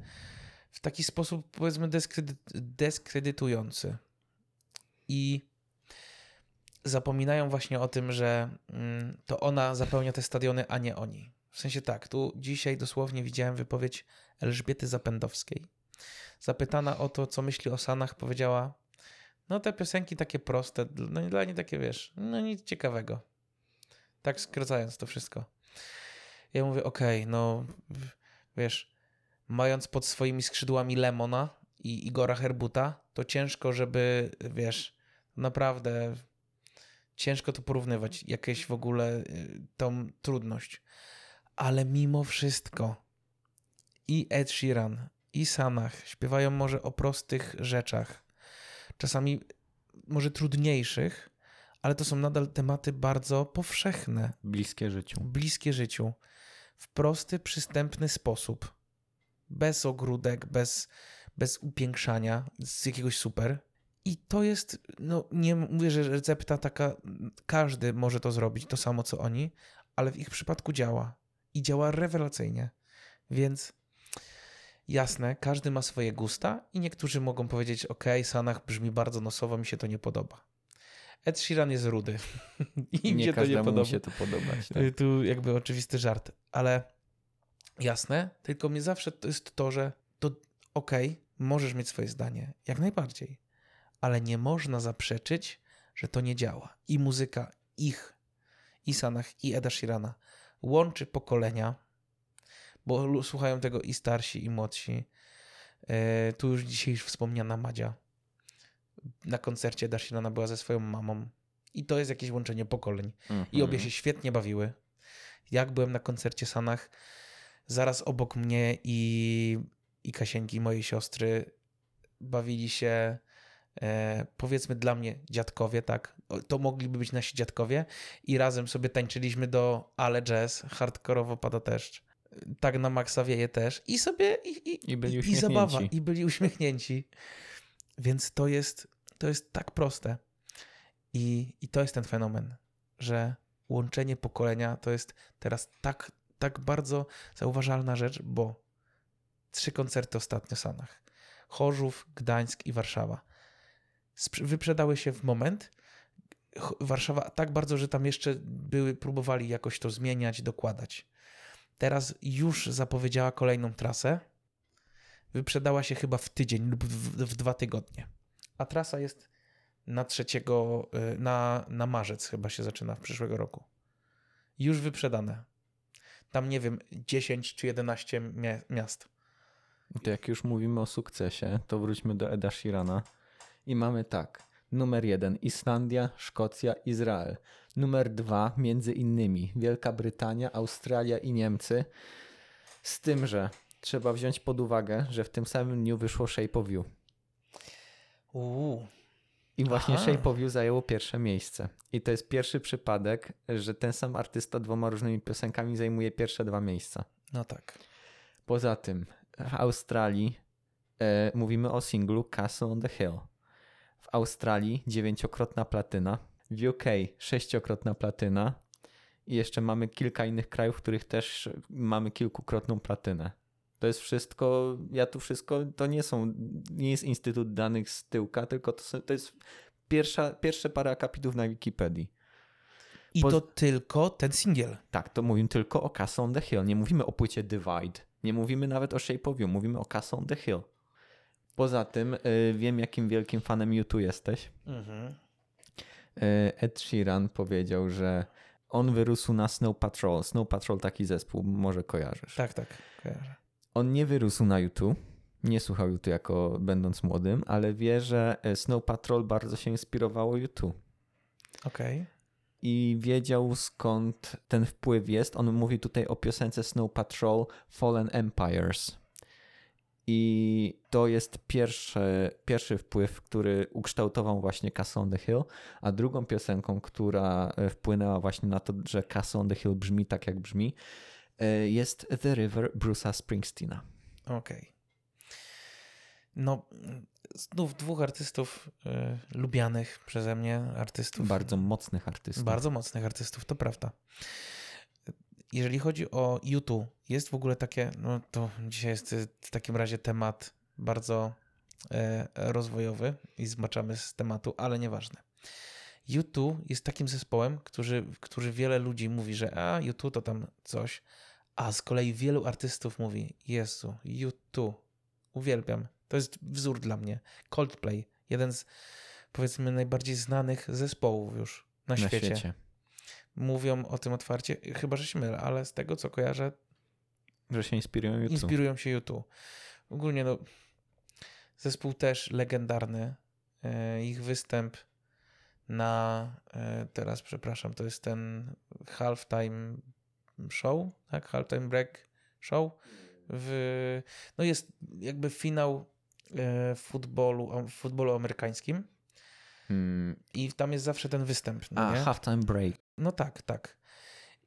w taki sposób, powiedzmy, dyskredytujący. I zapominają właśnie o tym, że mm, to ona zapełnia te stadiony, a nie oni. W sensie tak, tu dzisiaj dosłownie widziałem wypowiedź Elżbiety Zapędowskiej. Zapytana o to, co myśli o Sanach, powiedziała: No, te piosenki takie proste, no dla niej takie wiesz, no nic ciekawego. Tak skracając to wszystko. Ja mówię: Okej, okay, no wiesz, mając pod swoimi skrzydłami Lemona i Igora Herbuta, to ciężko, żeby wiesz, naprawdę ciężko to porównywać, jakieś w ogóle y, tą trudność ale mimo wszystko i Ed Sheeran, i Sanach śpiewają może o prostych rzeczach, czasami może trudniejszych, ale to są nadal tematy bardzo powszechne. Bliskie życiu. Bliskie życiu. W prosty, przystępny sposób. Bez ogródek, bez, bez upiększania, z jakiegoś super. I to jest, no nie mówię, że recepta taka, każdy może to zrobić, to samo co oni, ale w ich przypadku działa i działa rewelacyjnie. Więc jasne, każdy ma swoje gusta i niektórzy mogą powiedzieć: OK, Sanach brzmi bardzo nosowo, mi się to nie podoba. Ed Sheeran jest rudy. I nie to nie podoba. się to podobać. Tak? Tu jakby oczywisty żart, ale jasne, tylko mnie zawsze to jest to, że to OK, możesz mieć swoje zdanie, jak najbardziej, ale nie można zaprzeczyć, że to nie działa. I muzyka ich, i Sanach, i Eda Sheerana łączy pokolenia, bo słuchają tego i starsi, i młodsi. E, tu już dzisiaj wspomniana Madzia na koncercie Darsilana była ze swoją mamą. I to jest jakieś łączenie pokoleń. Mm -hmm. I obie mhm. się świetnie bawiły. Jak byłem na koncercie Sanach, zaraz obok mnie i, i Kasieńki, mojej siostry, bawili się e, powiedzmy dla mnie dziadkowie, tak, to mogliby być nasi dziadkowie i razem sobie tańczyliśmy do Ale Jazz, hardkorowo pada deszcz. Tak na maksa wieje też i sobie i, i, I byli i, i zabawa i byli uśmiechnięci. Więc to jest, to jest tak proste. I, I to jest ten fenomen, że łączenie pokolenia to jest teraz tak, tak bardzo zauważalna rzecz, bo trzy koncerty ostatnio w Sanach. Chorzów, Gdańsk i Warszawa wyprzedały się w moment. Warszawa tak bardzo, że tam jeszcze były, próbowali jakoś to zmieniać, dokładać. Teraz już zapowiedziała kolejną trasę. Wyprzedała się chyba w tydzień lub w, w dwa tygodnie. A trasa jest na trzeciego, y, na, na marzec chyba się zaczyna w przyszłego roku. Już wyprzedane. Tam nie wiem, 10 czy 11 mia- miast. To jak już mówimy o sukcesie, to wróćmy do Eda Sheerana. I mamy tak. Numer jeden Islandia, Szkocja, Izrael. Numer dwa między innymi Wielka Brytania, Australia i Niemcy. Z tym, że trzeba wziąć pod uwagę, że w tym samym dniu wyszło Shape of You. Uuu. I właśnie Aha. Shape of You zajęło pierwsze miejsce. I to jest pierwszy przypadek, że ten sam artysta dwoma różnymi piosenkami zajmuje pierwsze dwa miejsca. No tak. Poza tym w Australii e, mówimy o singlu Castle on the Hill. W Australii dziewięciokrotna platyna. W UK sześciokrotna platyna. I jeszcze mamy kilka innych krajów, w których też mamy kilkukrotną platynę. To jest wszystko, ja tu wszystko, to nie są, nie jest Instytut Danych z tyłka, tylko to, to jest pierwsza, pierwsze parę akapitów na Wikipedii. I Po- to tylko ten singiel. Tak, to mówimy tylko o Castle on the Hill. Nie mówimy o płycie Divide. Nie mówimy nawet o Shape of You. Mówimy o Castle on the Hill. Poza tym y, wiem, jakim wielkim fanem YouTube jesteś. Mhm. Y, Ed Sheeran powiedział, że on wyrósł na Snow Patrol. Snow Patrol taki zespół, może kojarzysz. Tak, tak. Kojarzę. On nie wyrósł na YouTube. Nie słuchał YouTube jako będąc młodym, ale wie, że y, Snow Patrol bardzo się inspirowało YouTube. Okej. i wiedział skąd ten wpływ jest. On mówi tutaj o piosence Snow Patrol Fallen Empires. I to jest pierwszy, pierwszy wpływ, który ukształtował właśnie Castle on the Hill, a drugą piosenką, która e, wpłynęła właśnie na to, że Castle on the Hill brzmi tak jak brzmi, e, jest The River Bruce'a Springsteena. Okej. No, znów dwóch artystów y, lubianych przeze mnie, artystów. Bardzo mocnych artystów. Bardzo mocnych artystów, to prawda. Jeżeli chodzi o YouTube, jest w ogóle takie, no to dzisiaj jest y, w takim razie temat bardzo e, rozwojowy i zmaczamy z tematu, ale nieważne. YouTube jest takim zespołem, który, który wiele ludzi mówi, że a YouTube to tam coś, a z kolei wielu artystów mówi, Jezu, YouTube, uwielbiam, to jest wzór dla mnie. Coldplay, jeden z powiedzmy najbardziej znanych zespołów już na, na świecie. świecie. Mówią o tym otwarcie, chyba że się mylę, ale z tego co kojarzę, Że się inspirują YouTube. inspirują się YouTube. Ogólnie no, zespół też legendarny. E, Ich występ na, e, teraz przepraszam, to jest ten halftime show, tak? Halftime break show. W, no jest jakby finał e, futbolu, w futbolu amerykańskim Hmm. i tam jest zawsze ten występ. No, A, nie? Halftime Break no tak, tak.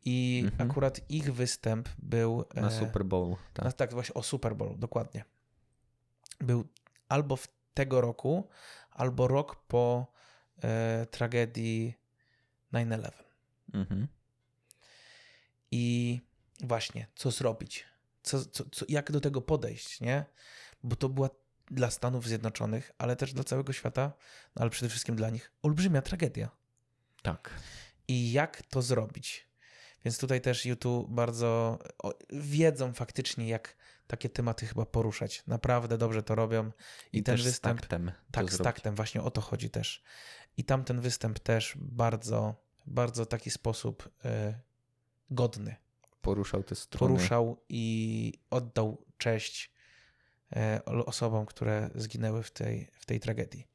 I Mhm. akurat ich występ był na e, Super Bowl. tak. Tak. tak, właśnie o Super Bowl, dokładnie. Był albo w tego roku, albo rok po e, tragedii 9-11. Mhm. I właśnie, co zrobić? Co, co, co, jak do tego podejść, nie? Bo to była dla Stanów Zjednoczonych, ale też dla całego świata, no ale przede wszystkim dla nich, olbrzymia tragedia. Tak. I jak to zrobić. Więc tutaj też YouTube bardzo wiedzą faktycznie, jak takie tematy chyba poruszać. Naprawdę dobrze to robią. I, I ten występ- z taktem. Tak, z taktem, właśnie o to chodzi też. I tamten występ też bardzo, bardzo taki sposób e, godny. Poruszał te struny. Poruszał i oddał cześć o- osobom, które zginęły w tej, w tej tragedii.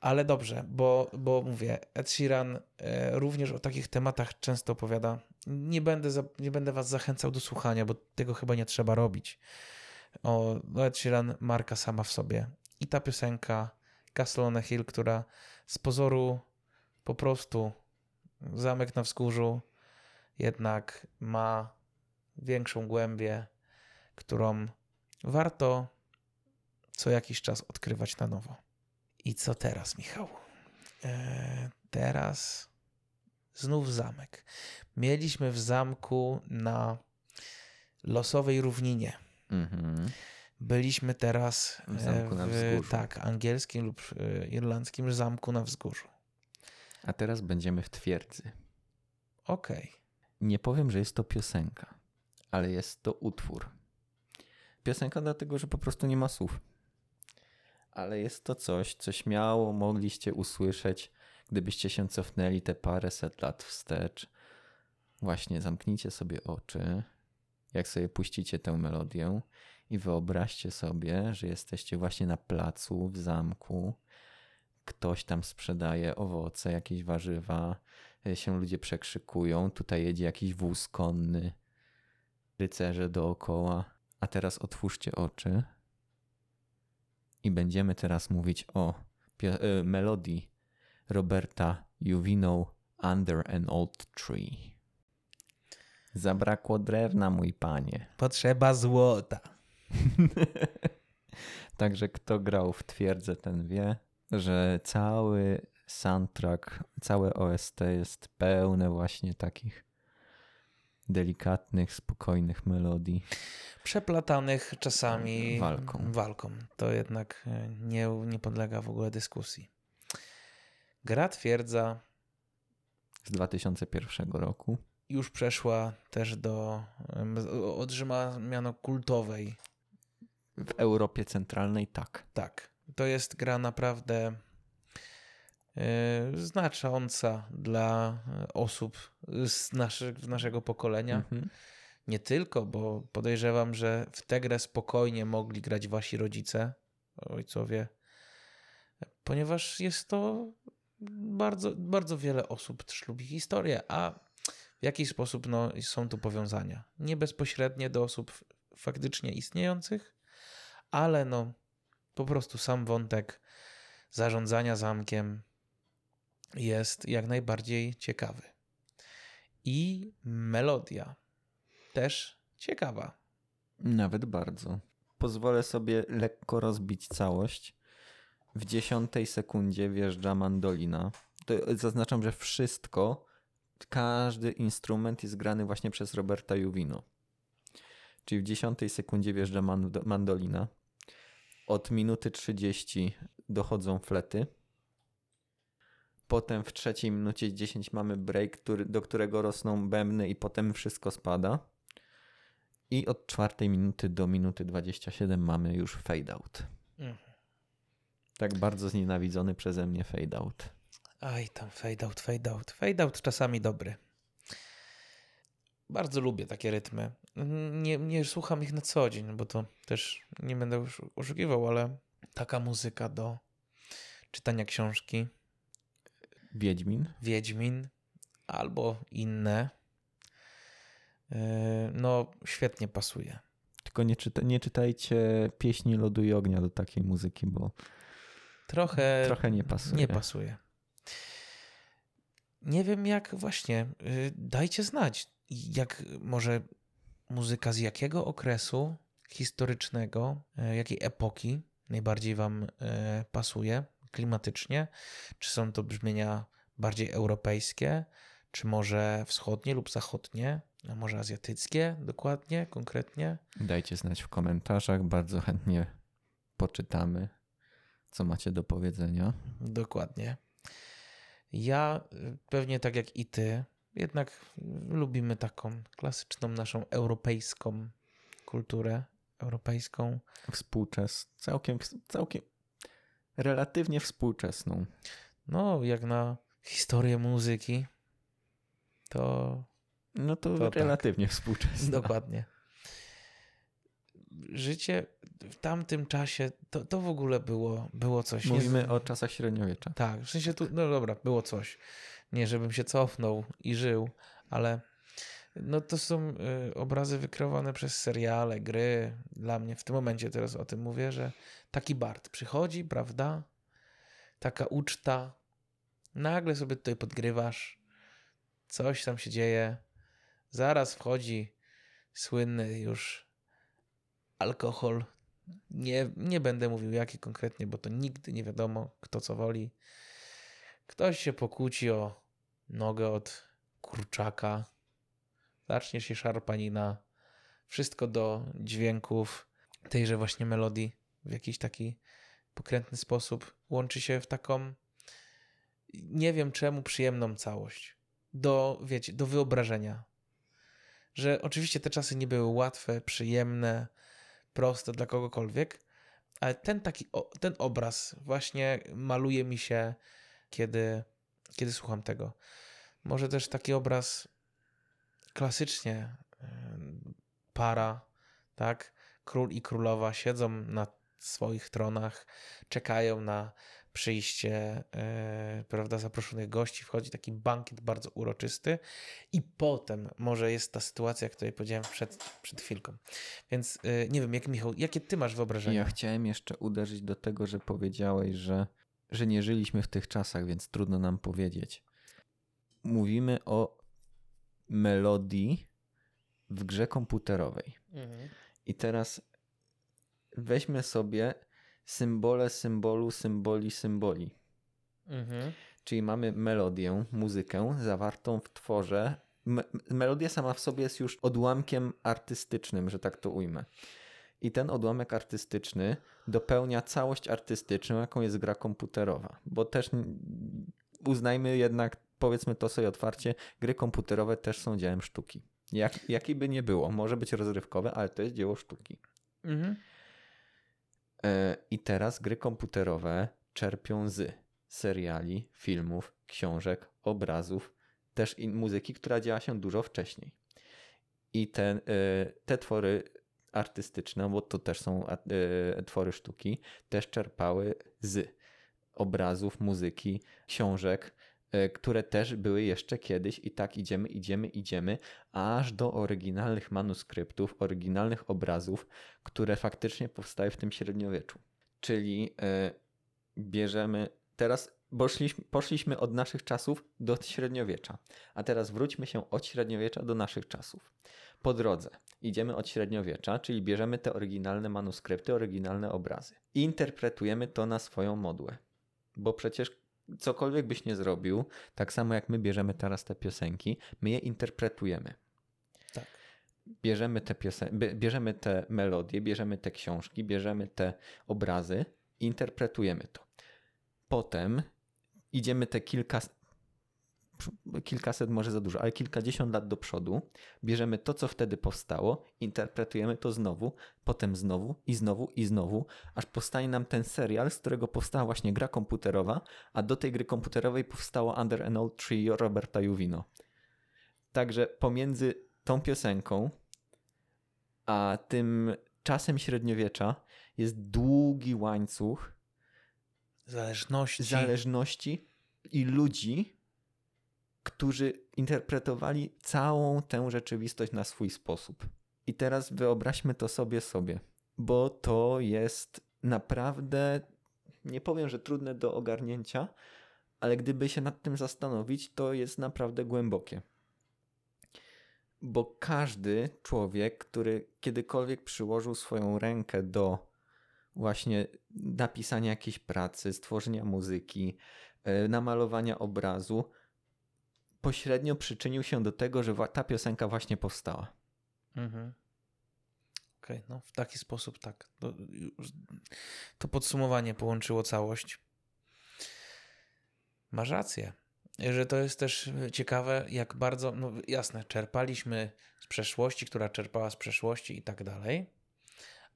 Ale dobrze, bo, bo mówię, Ed Sheeran e, również o takich tematach często opowiada. Nie będę, za, nie będę was zachęcał do słuchania, bo tego chyba nie trzeba robić. O, no Ed Sheeran marka sama w sobie. I ta piosenka Castle on a Hill, która z pozoru po prostu zamek na wzgórzu jednak ma większą głębię, którą warto co jakiś czas odkrywać na nowo. I co teraz, Michał? E, teraz znów zamek. Mieliśmy w zamku na losowej równinie. Mhm. Byliśmy teraz W zamku e, na w wzgórzu. tak, angielskim lub e, irlandzkim zamku na wzgórzu. A teraz będziemy w twierdzy. Okej. Nie powiem, że jest to piosenka, ale jest to utwór. Piosenka dlatego, że po prostu nie ma słów. Ale jest to coś, co śmiało mogliście usłyszeć, gdybyście się cofnęli te paręset lat wstecz. właśnie zamknijcie sobie oczy, jak sobie puścicie tę melodię i wyobraźcie sobie, że jesteście właśnie na placu w zamku. Ktoś tam sprzedaje owoce, jakieś warzywa, y, się ludzie przekrzykują. Tutaj jedzie jakiś wóz konny, rycerze dookoła. A teraz otwórzcie oczy i będziemy teraz mówić o y, melodii Roberta Juvino Under an Old Tree. Zabrakło drewna, mój panie. Potrzeba złota. Także kto grał w twierdzę, ten wie, że cały soundtrack, całe OST jest pełne właśnie takich delikatnych, spokojnych melodii. Przeplatanych czasami walką. walką. To jednak e, nie, nie podlega w ogóle dyskusji. Gra twierdza z 2001 roku. Już przeszła też do. otrzyma miano kultowej. W Europie Centralnej tak. Tak. To jest gra naprawdę znacząca dla osób z naszy, naszego pokolenia. Mhm. Nie tylko, bo podejrzewam, że w tę grę spokojnie mogli grać wasi rodzice, ojcowie, ponieważ jest to bardzo, bardzo wiele osób też lubi historię, a w jaki sposób no, są tu powiązania? Nie bezpośrednie do osób faktycznie istniejących, ale no po prostu sam wątek zarządzania zamkiem jest jak najbardziej ciekawy. I melodia też ciekawa. Nawet bardzo. Pozwolę sobie lekko rozbić całość w dziesiątej sekundzie wjeżdża mandolina. To zaznaczam, że wszystko, każdy instrument jest grany właśnie przez Roberta Juvino. Czyli w dziesiątej sekundzie wjeżdża mandolina. Od minuty 30 dochodzą flety. Potem w trzeciej minucie 10 mamy break, który, do którego rosną bębny i potem wszystko spada. I od czwartej minuty do minuty 27 mamy już fade out. Mhm. Tak bardzo znienawidzony przeze mnie fade out. Aj, tam fade out, fade out. Fade out czasami dobry. Bardzo lubię takie rytmy. Nie, nie słucham ich na co dzień, bo to też nie będę już oszukiwał, ale taka muzyka do czytania książki. Wiedźmin. Wiedźmin albo inne. Yy, no, świetnie pasuje. Tylko nie, czyta, nie czytajcie pieśni lodu i ognia do takiej muzyki, bo trochę, trochę nie pasuje. Nie pasuje. Nie wiem jak właśnie, y, dajcie znać, jak może muzyka z jakiego okresu historycznego, y, jakiej epoki najbardziej wam y, pasuje klimatycznie? Czy są to brzmienia bardziej europejskie, czy może wschodnie lub zachodnie, a może azjatyckie dokładnie, konkretnie? Dajcie znać w komentarzach, bardzo chętnie poczytamy co macie do powiedzenia. Dokładnie. Ja pewnie tak jak i ty, jednak lubimy taką klasyczną naszą europejską kulturę, europejską. Współczesną, całkiem, całkiem relatywnie współczesną. No, jak na historię muzyki, to. No to, to tak. relatywnie tak. współczesna. Dokładnie życie w tamtym czasie to, to w ogóle było, było coś. Mówimy nie... o czasach średniowiecza. Tak, w sensie tu, no dobra, było coś. Nie, żebym się cofnął i żył, ale no to są y, obrazy wykreowane przez seriale, gry. Dla mnie w tym momencie teraz o tym mówię, że taki Bart przychodzi, prawda? Taka uczta. Nagle sobie tutaj podgrywasz. Coś tam się dzieje. Zaraz wchodzi słynny już alkohol. Nie, nie będę mówił jaki konkretnie, bo to nigdy nie wiadomo, kto co woli. Ktoś się pokłóci o nogę od kurczaka. Zacznie się szarpanina. Wszystko do dźwięków tejże właśnie melodii w jakiś taki pokrętny sposób łączy się w taką nie wiem czemu przyjemną całość. Do, wiecie, do wyobrażenia. Że oczywiście te czasy nie były łatwe, przyjemne, proste dla kogokolwiek, ale ten taki, ten obraz właśnie maluje mi się, kiedy, kiedy słucham tego. Może też taki obraz klasycznie para, tak? Król i królowa siedzą na swoich tronach, czekają na przyjście yy, prawda, zaproszonych gości, wchodzi taki bankiet bardzo uroczysty i potem może jest ta sytuacja, o której powiedziałem przed, przed chwilką. Więc yy, nie wiem, jak Michał, jakie ty masz wyobrażenie? Ja chciałem jeszcze uderzyć do tego, że powiedziałeś, że, że nie żyliśmy w tych czasach, więc trudno nam powiedzieć. Mówimy o melodii w grze komputerowej. Mhm. I teraz weźmy sobie symbole symbolu, symboli, symboli. Mhm. Czyli mamy melodię, muzykę zawartą w tworze. Me melodia sama w sobie jest już odłamkiem artystycznym, że tak to ujmę. I ten odłamek artystyczny dopełnia całość artystyczną, jaką jest gra komputerowa. Bo też uznajmy jednak, powiedzmy to sobie otwarcie, gry komputerowe też są dziełem sztuki. Jak, jaki by nie było, może być rozrywkowe, ale to jest dzieło sztuki. Mhm. E, I teraz gry komputerowe czerpią z seriali, filmów, książek, obrazów, też muzyki, która działa się dużo wcześniej. I te, e, te twory artystyczne, bo to też są e, twory sztuki, też czerpały z obrazów, muzyki, książek, które też były jeszcze kiedyś i tak idziemy, idziemy, idziemy, aż do oryginalnych manuskryptów, oryginalnych obrazów, które faktycznie powstały w tym średniowieczu. Czyli bierzemy teraz poszliśmy, poszliśmy od naszych czasów do średniowiecza, a teraz wróćmy się od średniowiecza do naszych czasów. Po drodze idziemy od średniowiecza, czyli bierzemy te oryginalne manuskrypty, oryginalne obrazy i interpretujemy to na swoją modłę. Bo przecież cokolwiek byś nie zrobił, tak samo jak my bierzemy teraz te piosenki, my je interpretujemy. Tak. Bierzemy te, piosen- bierzemy te melodie, bierzemy te książki, bierzemy te obrazy, interpretujemy to. Potem idziemy te kilka, kilkaset może za dużo, ale kilkadziesiąt lat do przodu, bierzemy to, co wtedy powstało, interpretujemy to znowu, potem znowu i znowu i znowu, aż powstanie nam ten serial, z którego powstała właśnie gra komputerowa, a do tej gry komputerowej powstało Under an Old Tree Roberta Juvino. Także pomiędzy tą piosenką a tym czasem średniowiecza jest długi łańcuch zależności, zależności i ludzi, którzy interpretowali całą tę rzeczywistość na swój sposób. I teraz wyobraźmy to sobie sobie, bo to jest naprawdę, nie powiem, że trudne do ogarnięcia, ale gdyby się nad tym zastanowić, to jest naprawdę głębokie. Bo każdy człowiek, który kiedykolwiek przyłożył swoją rękę do właśnie napisania jakiejś pracy, stworzenia muzyki, e, namalowania obrazu, pośrednio przyczynił się do tego, że ta piosenka właśnie powstała. Mhm. Okej, okay, no w taki sposób tak. To, to podsumowanie połączyło całość. Masz rację, że to jest też ciekawe, jak bardzo, no jasne, czerpaliśmy z przeszłości, która czerpała z przeszłości i tak dalej,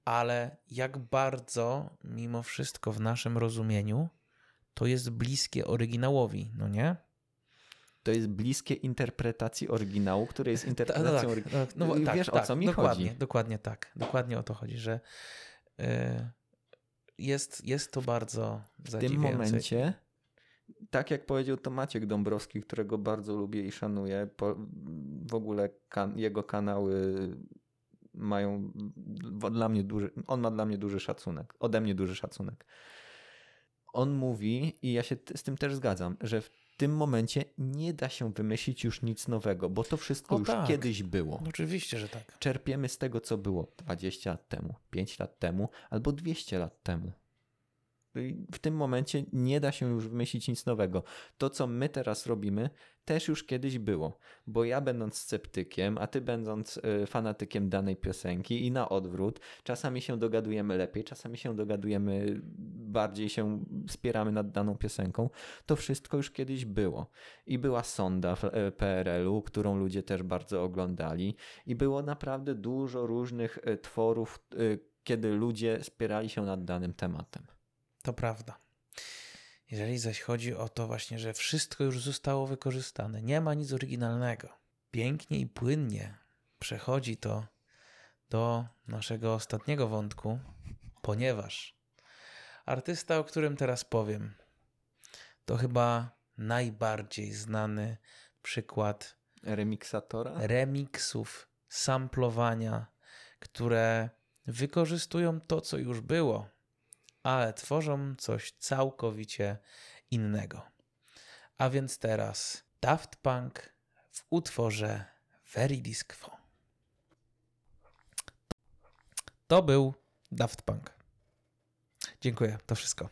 ale jak bardzo mimo wszystko w naszym rozumieniu to jest bliskie oryginałowi, no nie? To jest bliskie interpretacji oryginału, który jest interpretacją tak, oryginału. Tak, no, tak, Wiesz, tak, o co mi dokładnie, chodzi? Dokładnie tak. Dokładnie o to chodzi, że yy, jest, jest to bardzo W tym momencie, tak jak powiedział to Maciek Dąbrowski, którego bardzo lubię i szanuję, po, w ogóle kan, jego kanały mają dla mnie duży, on ma dla mnie duży szacunek, ode mnie duży szacunek. On mówi, i ja się z tym też zgadzam, że w tym momencie nie da się wymyślić już nic nowego, bo to wszystko o już tak. kiedyś było. Oczywiście, że tak. Czerpiemy z tego, co było 20 lat temu, 5 lat temu albo 200 lat temu w tym momencie nie da się już wymyślić nic nowego. To, co my teraz robimy, też już kiedyś było, bo ja będąc sceptykiem, a ty będąc y, fanatykiem danej piosenki i na odwrót, czasami się dogadujemy lepiej, czasami się dogadujemy bardziej się spieramy nad daną piosenką, to wszystko już kiedyś było. I była sonda w y, PRL-u, którą ludzie też bardzo oglądali i było naprawdę dużo różnych y, tworów, kiedy ludzie spierali się nad danym tematem. To prawda. Jeżeli zaś chodzi o to właśnie, że wszystko już zostało wykorzystane, nie ma nic oryginalnego. pięknie i płynnie przechodzi to do naszego ostatniego wątku, ponieważ artysta, o którym teraz powiem, to chyba najbardziej znany przykład Remiksatora? remiksów, samplowania, które wykorzystują to, co już było, ale tworzą coś całkowicie innego. A więc teraz Daft Punk w utworze Very Disco. To był Daft Punk. Dziękuję, to wszystko.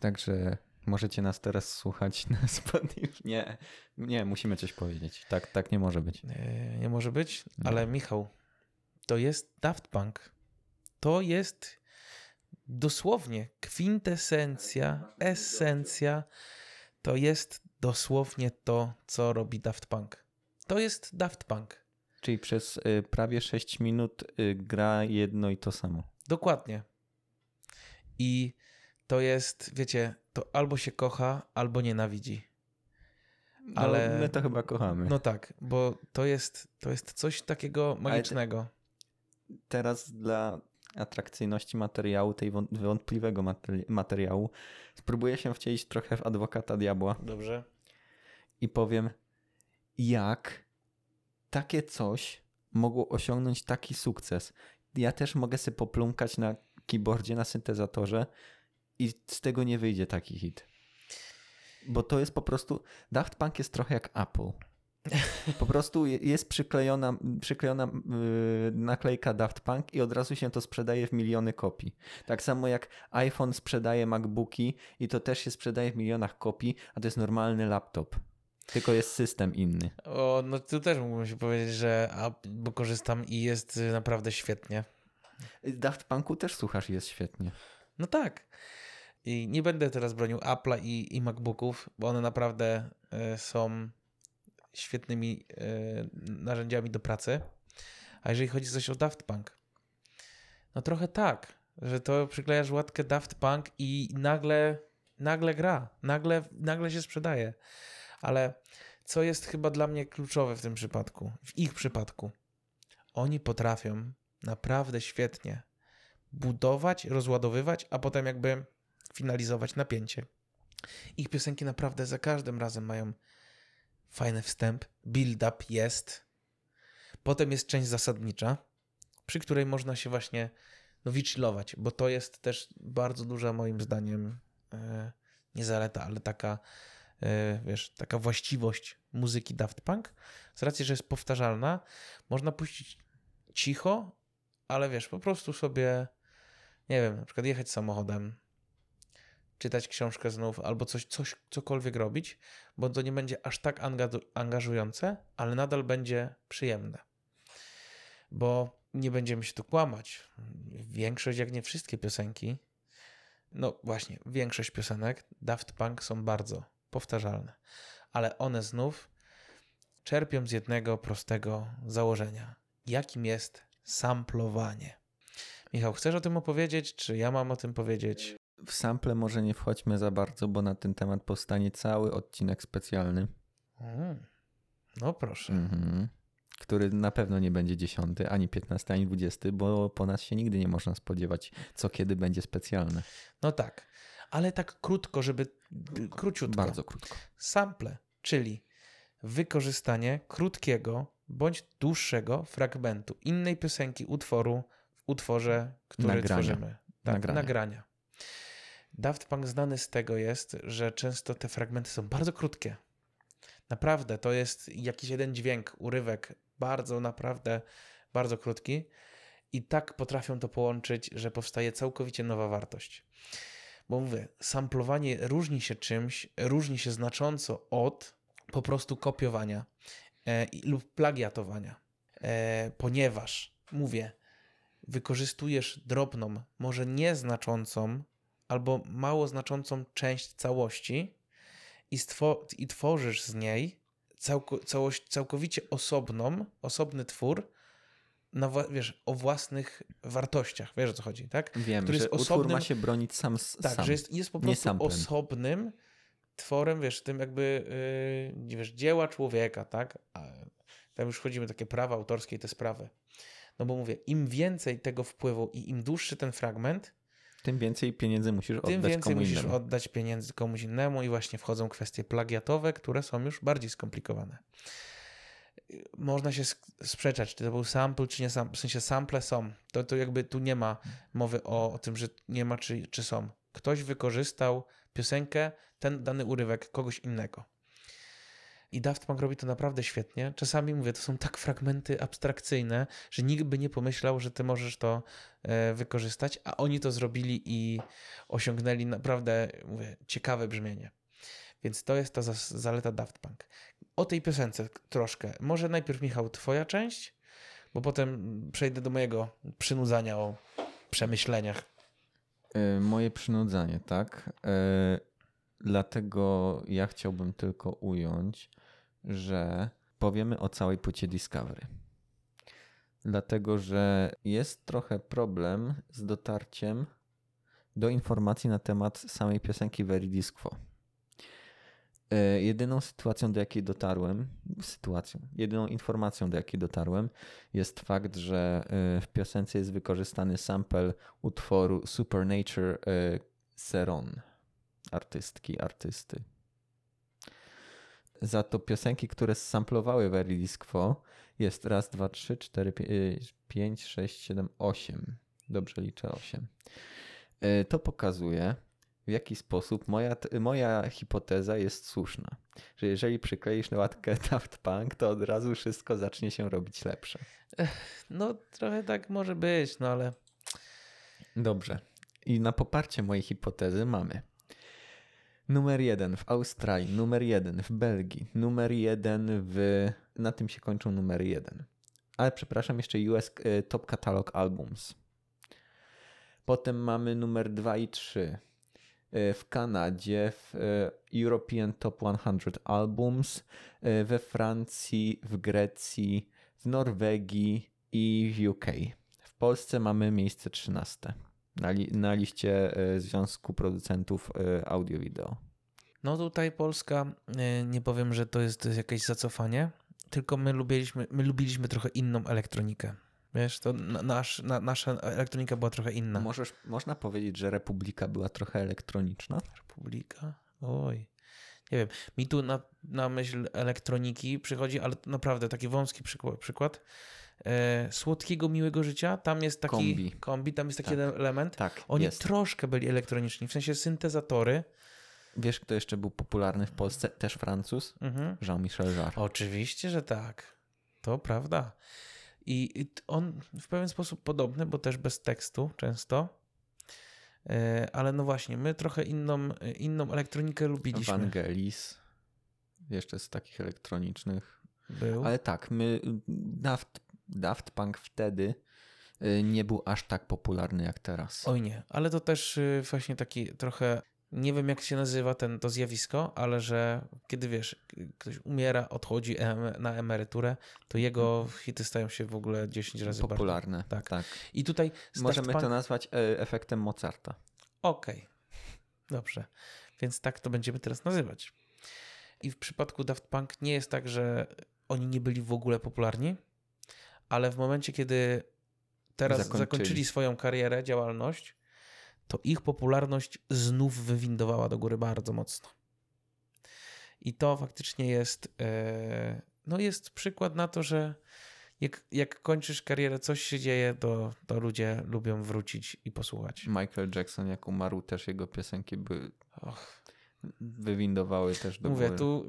Także możecie nas teraz słuchać na Spotify. Nie, nie, musimy coś powiedzieć. Tak, tak nie może być. Yy, Nie może być, Nie. ale Michał, to jest Daft Punk. To jest dosłownie kwintesencja, esencja. To jest dosłownie to, co robi Daft Punk. To jest Daft Punk. Czyli przez y, prawie 6 minut y, gra jedno i to samo. Dokładnie. I to jest, wiecie, to albo się kocha, albo nienawidzi. No, Ale- my to chyba kochamy. No tak, bo to jest, to jest coś takiego magicznego. Teraz dla atrakcyjności materiału, tej wąt- wątpliwego materi- materiału, spróbuję się wcielić trochę w adwokata diabła Dobrze. i powiem, jak takie coś mogło osiągnąć taki sukces. Ja też mogę sobie poplumkać na keyboardzie, na syntezatorze i z tego nie wyjdzie taki hit. Bo to jest po prostu. Daft Punk jest trochę jak Apple. Po prostu je- jest przyklejona, przyklejona yy, naklejka Daft Punk i od razu się to sprzedaje w miliony kopii. Tak samo jak iPhone sprzedaje MacBooki i to też się sprzedaje w milionach kopii, a to jest normalny laptop. Tylko jest system inny. O, no tu też mógłbym się powiedzieć, że a, bo korzystam i jest y, naprawdę świetnie. Daft Punku też słuchasz jest świetnie. No tak. I nie będę teraz bronił Apple'a i, i MacBooków, bo one naprawdę y, są świetnymi y, narzędziami do pracy. A jeżeli chodzi coś o Daft Punk, no trochę tak, że to przyklejasz łatkę Daft Punk i nagle, nagle gra, nagle, nagle się sprzedaje. Ale co jest chyba dla mnie kluczowe w tym przypadku, w ich przypadku, oni potrafią naprawdę świetnie budować, rozładowywać, a potem jakby finalizować napięcie. Ich piosenki naprawdę za każdym razem mają fajny wstęp, build-up jest. Potem jest część zasadnicza, przy której można się właśnie no, bo to jest też bardzo duża moim zdaniem e, nie zaleta, ale taka e, wiesz, taka właściwość muzyki Daft Punk, z racji, że jest powtarzalna, można puścić cicho, ale wiesz, po prostu sobie nie wiem, na przykład jechać samochodem, czytać książkę znów, albo coś, coś cokolwiek robić, bo to nie będzie aż tak anga- angażujące, ale nadal będzie przyjemne. Bo nie będziemy się tu kłamać. Większość, jak nie wszystkie piosenki, no właśnie, większość piosenek Daft Punk są bardzo powtarzalne, ale one znów czerpią z jednego prostego założenia, jakim jest samplowanie. Michał, chcesz o tym opowiedzieć, czy ja mam o tym powiedzieć? W sample może nie wchodźmy za bardzo, bo na ten temat powstanie cały odcinek specjalny, Mm. No proszę. mhm. który na pewno nie będzie 10, ani 15, ani 20, bo po nas się nigdy nie można spodziewać, co kiedy będzie specjalne. No tak, ale tak krótko, żeby króciutko. Bardzo krótko. Sample, czyli wykorzystanie krótkiego bądź dłuższego fragmentu innej piosenki, utworu w utworze, który Nagrania. tworzymy. Tak, Nagrania. nagrania. Daft Punk znany z tego jest, że często te fragmenty są bardzo krótkie. Naprawdę, to jest jakiś jeden dźwięk, urywek, bardzo, naprawdę, bardzo krótki. I tak potrafią to połączyć, że powstaje całkowicie nowa wartość. Bo mówię, samplowanie różni się czymś, różni się znacząco od po prostu kopiowania e, lub plagiatowania. E, ponieważ, mówię, wykorzystujesz drobną, może nieznaczącą albo mało znaczącą część całości i, stwo- i tworzysz z niej całko- całość, całkowicie osobną, osobny twór, na, wiesz, o własnych wartościach. Wiesz o co chodzi, tak? Wiem, Który że jest osobnym- ma się bronić sam z Tak, sam. że jest, jest po prostu osobnym tworem, wiesz, tym jakby, yy, wiesz, dzieła człowieka, tak? A tam już wchodzimy takie prawa autorskie i te sprawy. No bo mówię, im więcej tego wpływu i im dłuższy ten fragment, tym więcej pieniędzy musisz tym oddać więcej komuś musisz innemu. oddać pieniędzy komuś innemu i właśnie wchodzą kwestie plagiatowe, które są już bardziej skomplikowane. Można się sprzeczać, czy to był sample, czy nie sample. W sensie sample są. To, to jakby tu nie ma mowy o, o tym, że nie ma, czy, czy są. Ktoś wykorzystał piosenkę, ten dany urywek kogoś innego. I Daft Punk robi to naprawdę świetnie. Czasami mówię, to są tak fragmenty abstrakcyjne, że nikt by nie pomyślał, że ty możesz to e, wykorzystać, a oni to zrobili i osiągnęli naprawdę, mówię, ciekawe brzmienie. Więc to jest ta zaleta Daft Punk. O tej piosence troszkę. Może najpierw, Michał, twoja część, bo potem przejdę do mojego przynudzania o przemyśleniach. E, Moje przynudzanie, tak? E, Dlatego ja chciałbym tylko ująć, że powiemy o całej płycie Discovery. Dlatego, że jest trochę problem z dotarciem do informacji na temat samej piosenki Very Disc Quo. E, Jedyną sytuacją, do jakiej dotarłem, sytuacją, jedyną informacją, do jakiej dotarłem, jest fakt, że e, w piosence jest wykorzystany sample utworu Supernature e, Seron, artystki, artysty. Za to piosenki, które samplowały Very Disc Quo jest raz, dwa, trzy, cztery, y, pięć, sześć, siedem, osiem. Dobrze liczę, osiem. E, To pokazuje, w jaki sposób moja, moja hipoteza jest słuszna. Że jeżeli przykleisz na łatkę Daft Punk, to od razu wszystko zacznie się robić lepsze. No, trochę tak może być, no ale Dobrze. I na poparcie mojej hipotezy mamy numer jeden w Australii, numer jeden w Belgii, numer jeden w. Na tym się kończą numery jeden. Ale przepraszam, jeszcze US e, Top Catalog Albums. Potem mamy numer 2 i 3 w Kanadzie, w e, European Top 100 Albums, e, we Francji, w Grecji, w Norwegii i w UK. W Polsce mamy miejsce 13 na, li na liście e, Związku Producentów e, Audio-Wideo. No tutaj Polska, y, nie powiem, że to jest jakieś zacofanie, tylko my lubiliśmy, my lubiliśmy trochę inną elektronikę. Wiesz, to na- nasz, na, nasza elektronika była trochę inna. Możesz, można powiedzieć, że Republika była trochę elektroniczna? Republika? Oj. Nie wiem. Mi tu na, na myśl elektroniki przychodzi, ale naprawdę taki wąski przykład. przykład. E, słodkiego, miłego życia. Tam jest taki Kombi. kombi tam jest taki Tak. jeden element. Tak, Oni jest. troszkę byli elektroniczni, w sensie syntezatory. Wiesz, kto jeszcze był popularny w Polsce? Też Francuz? Mhm. Jean-Michel Jarre. Oczywiście, że tak. To prawda. I on w pewien sposób podobny, bo też bez tekstu często. E, Ale no właśnie, my trochę inną, inną elektronikę lubiliśmy. Vangelis. Jeszcze z takich elektronicznych. Był. Ale tak, my Daft, Daft Punk wtedy y, nie był aż tak popularny jak teraz. Oj nie, ale to też y, właśnie taki trochę, nie wiem jak się nazywa ten, to zjawisko, ale że kiedy wiesz, ktoś umiera, odchodzi na emeryturę, to jego hity stają się w ogóle 10 razy bardziej. Popularne. Tak. tak. I tutaj Możemy Daft to Punk- nazwać e, efektem Mozarta. Okej, dobrze. Więc tak to będziemy teraz nazywać. I w przypadku Daft Punk nie jest tak, że oni nie byli w ogóle popularni, ale w momencie, kiedy teraz Zakończyli. zakończyli, swoją karierę, działalność, to ich popularność znów wywindowała do góry bardzo mocno. I to faktycznie jest, e, no jest przykład na to, że jak, jak kończysz karierę, coś się dzieje, to, to ludzie lubią wrócić i posłuchać. Michael Jackson, jak umarł, też jego piosenki by Och. Wywindowały też do Mówię, góry. tu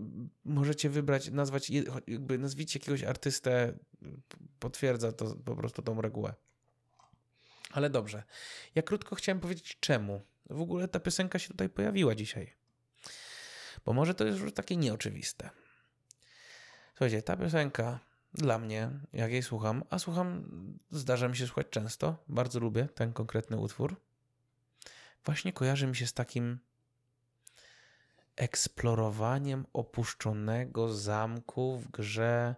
możecie wybrać, nazwać, jakby nazwijcie jakiegoś artystę, potwierdza to po prostu tą regułę. Ale dobrze. Ja krótko chciałem powiedzieć czemu. W ogóle ta piosenka się tutaj pojawiła dzisiaj. Bo może to jest już takie nieoczywiste. Słuchajcie, ta piosenka dla mnie, jak jej słucham, a słucham, zdarza mi się słuchać często, bardzo lubię ten konkretny utwór, właśnie kojarzy mi się z takim eksplorowaniem opuszczonego zamku w grze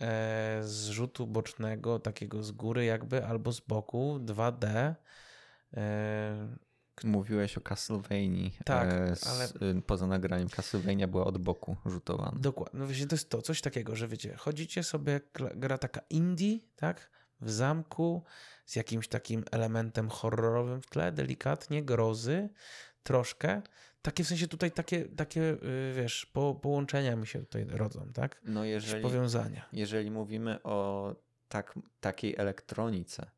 e, z rzutu bocznego, takiego z góry jakby, albo z boku, 2D. E, Mówiłeś o Castlevanii. Tak, e, z, ale- y, Poza nagraniem Castlevania była od boku rzutowana. Dokładnie. No właśnie to jest to, coś takiego, że wiecie, chodzicie sobie, gra taka indie, tak? W zamku z jakimś takim elementem horrorowym w tle, delikatnie, grozy, troszkę. Takie w sensie tutaj takie, takie y, wiesz, po, połączenia mi się tutaj rodzą, tak? No Jakieś jeżeli, powiązania. jeżeli mówimy o tak, takiej elektronice,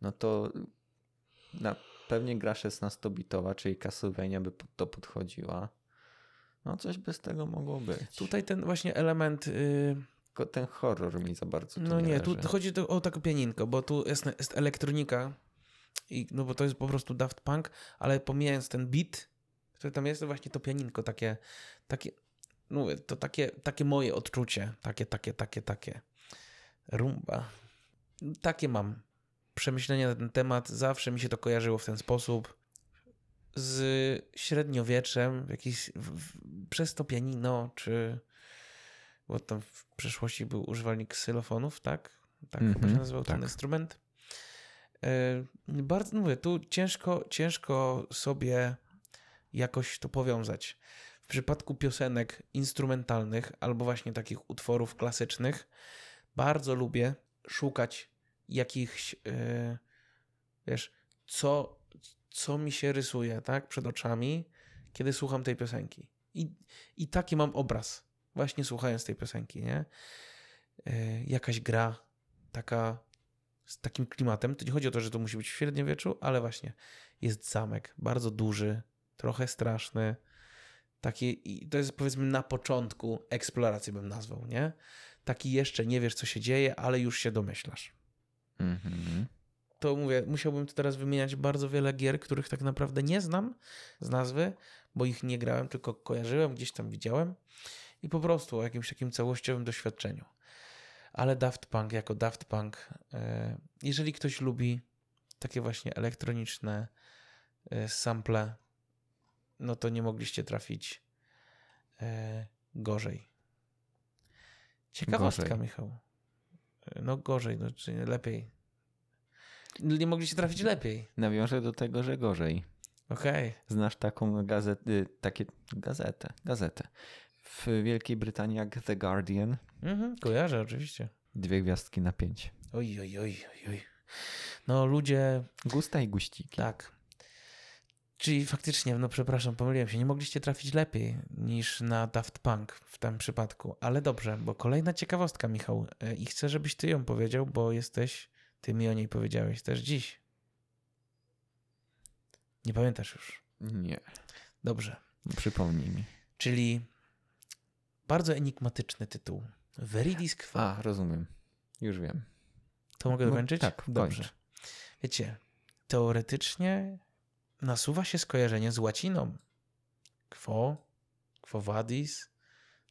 no to na, pewnie gra 16-bitowa, czyli Castlevania by pod to podchodziła. No coś by z tego mogło być. Tutaj ten właśnie element... Y, Tylko ten horror mi za bardzo tu No nie, tu leży. chodzi o taką pianinko, bo tu jest, jest elektronika, i, no bo to jest po prostu Daft Punk, ale pomijając ten beat, który tam jest, to właśnie to pianinko, takie, takie mówię, to takie, takie moje odczucie, takie, takie, takie, takie. Rumba. Takie mam przemyślenia na ten temat, zawsze mi się to kojarzyło w ten sposób. Z średniowieczem, jakiś, w, w, przez to pianino, czy bo tam w przeszłości był używalnik ksylofonów, tak? Tak chyba Mhm, się nazywał ten tak. instrument. E, Bardzo, mówię, tu ciężko, ciężko sobie jakoś to powiązać. W przypadku piosenek instrumentalnych albo właśnie takich utworów klasycznych bardzo lubię szukać jakichś, e, wiesz, co, co mi się rysuje, tak, przed oczami, kiedy słucham tej piosenki. I, i taki mam obraz, właśnie słuchając tej piosenki, nie? E, Jakaś gra, taka z takim klimatem. To nie chodzi o to, że to musi być w średniowieczu, ale właśnie jest zamek, bardzo duży, trochę straszny. Taki, to jest powiedzmy na początku eksploracji bym nazwał, nie? Taki jeszcze nie wiesz, co się dzieje, ale już się domyślasz. Mhm. To mówię, musiałbym tu teraz wymieniać bardzo wiele gier, których tak naprawdę nie znam z nazwy, bo ich nie grałem, tylko kojarzyłem, gdzieś tam widziałem i po prostu o jakimś takim całościowym doświadczeniu. Ale Daft Punk jako Daft Punk, e, jeżeli ktoś lubi takie właśnie elektroniczne e, sample, no to nie mogliście trafić e, gorzej. Ciekawostka, Gorzej. Michał. E, No gorzej, no czy nie lepiej. Nie mogliście trafić lepiej. Nawiążę do tego, że gorzej. Okej. Znasz taką gazetę, takie gazetę, gazetę. W Wielkiej Brytanii jak The Guardian, Mhm, kojarzę oczywiście. dwie gwiazdki na pięć. Oj, oj, oj, oj, oj. No ludzie, Gusta i guściki. tak. Czyli faktycznie, no przepraszam, pomyliłem się, nie mogliście trafić lepiej niż na Daft Punk w tym przypadku. Ale dobrze, bo kolejna ciekawostka, Michał. e, I chcę, żebyś ty ją powiedział, bo jesteś, ty mi o niej powiedziałeś też dziś. Nie pamiętasz już. Nie, Dobrze. przypomnij mi. Czyli bardzo enigmatyczny tytuł. Veridis Quo. A, rozumiem. Już wiem. To mogę No, dokończyć? tak, Dobrze. kończ. Wiecie, teoretycznie nasuwa się skojarzenie z łaciną. Quo, quo vadis,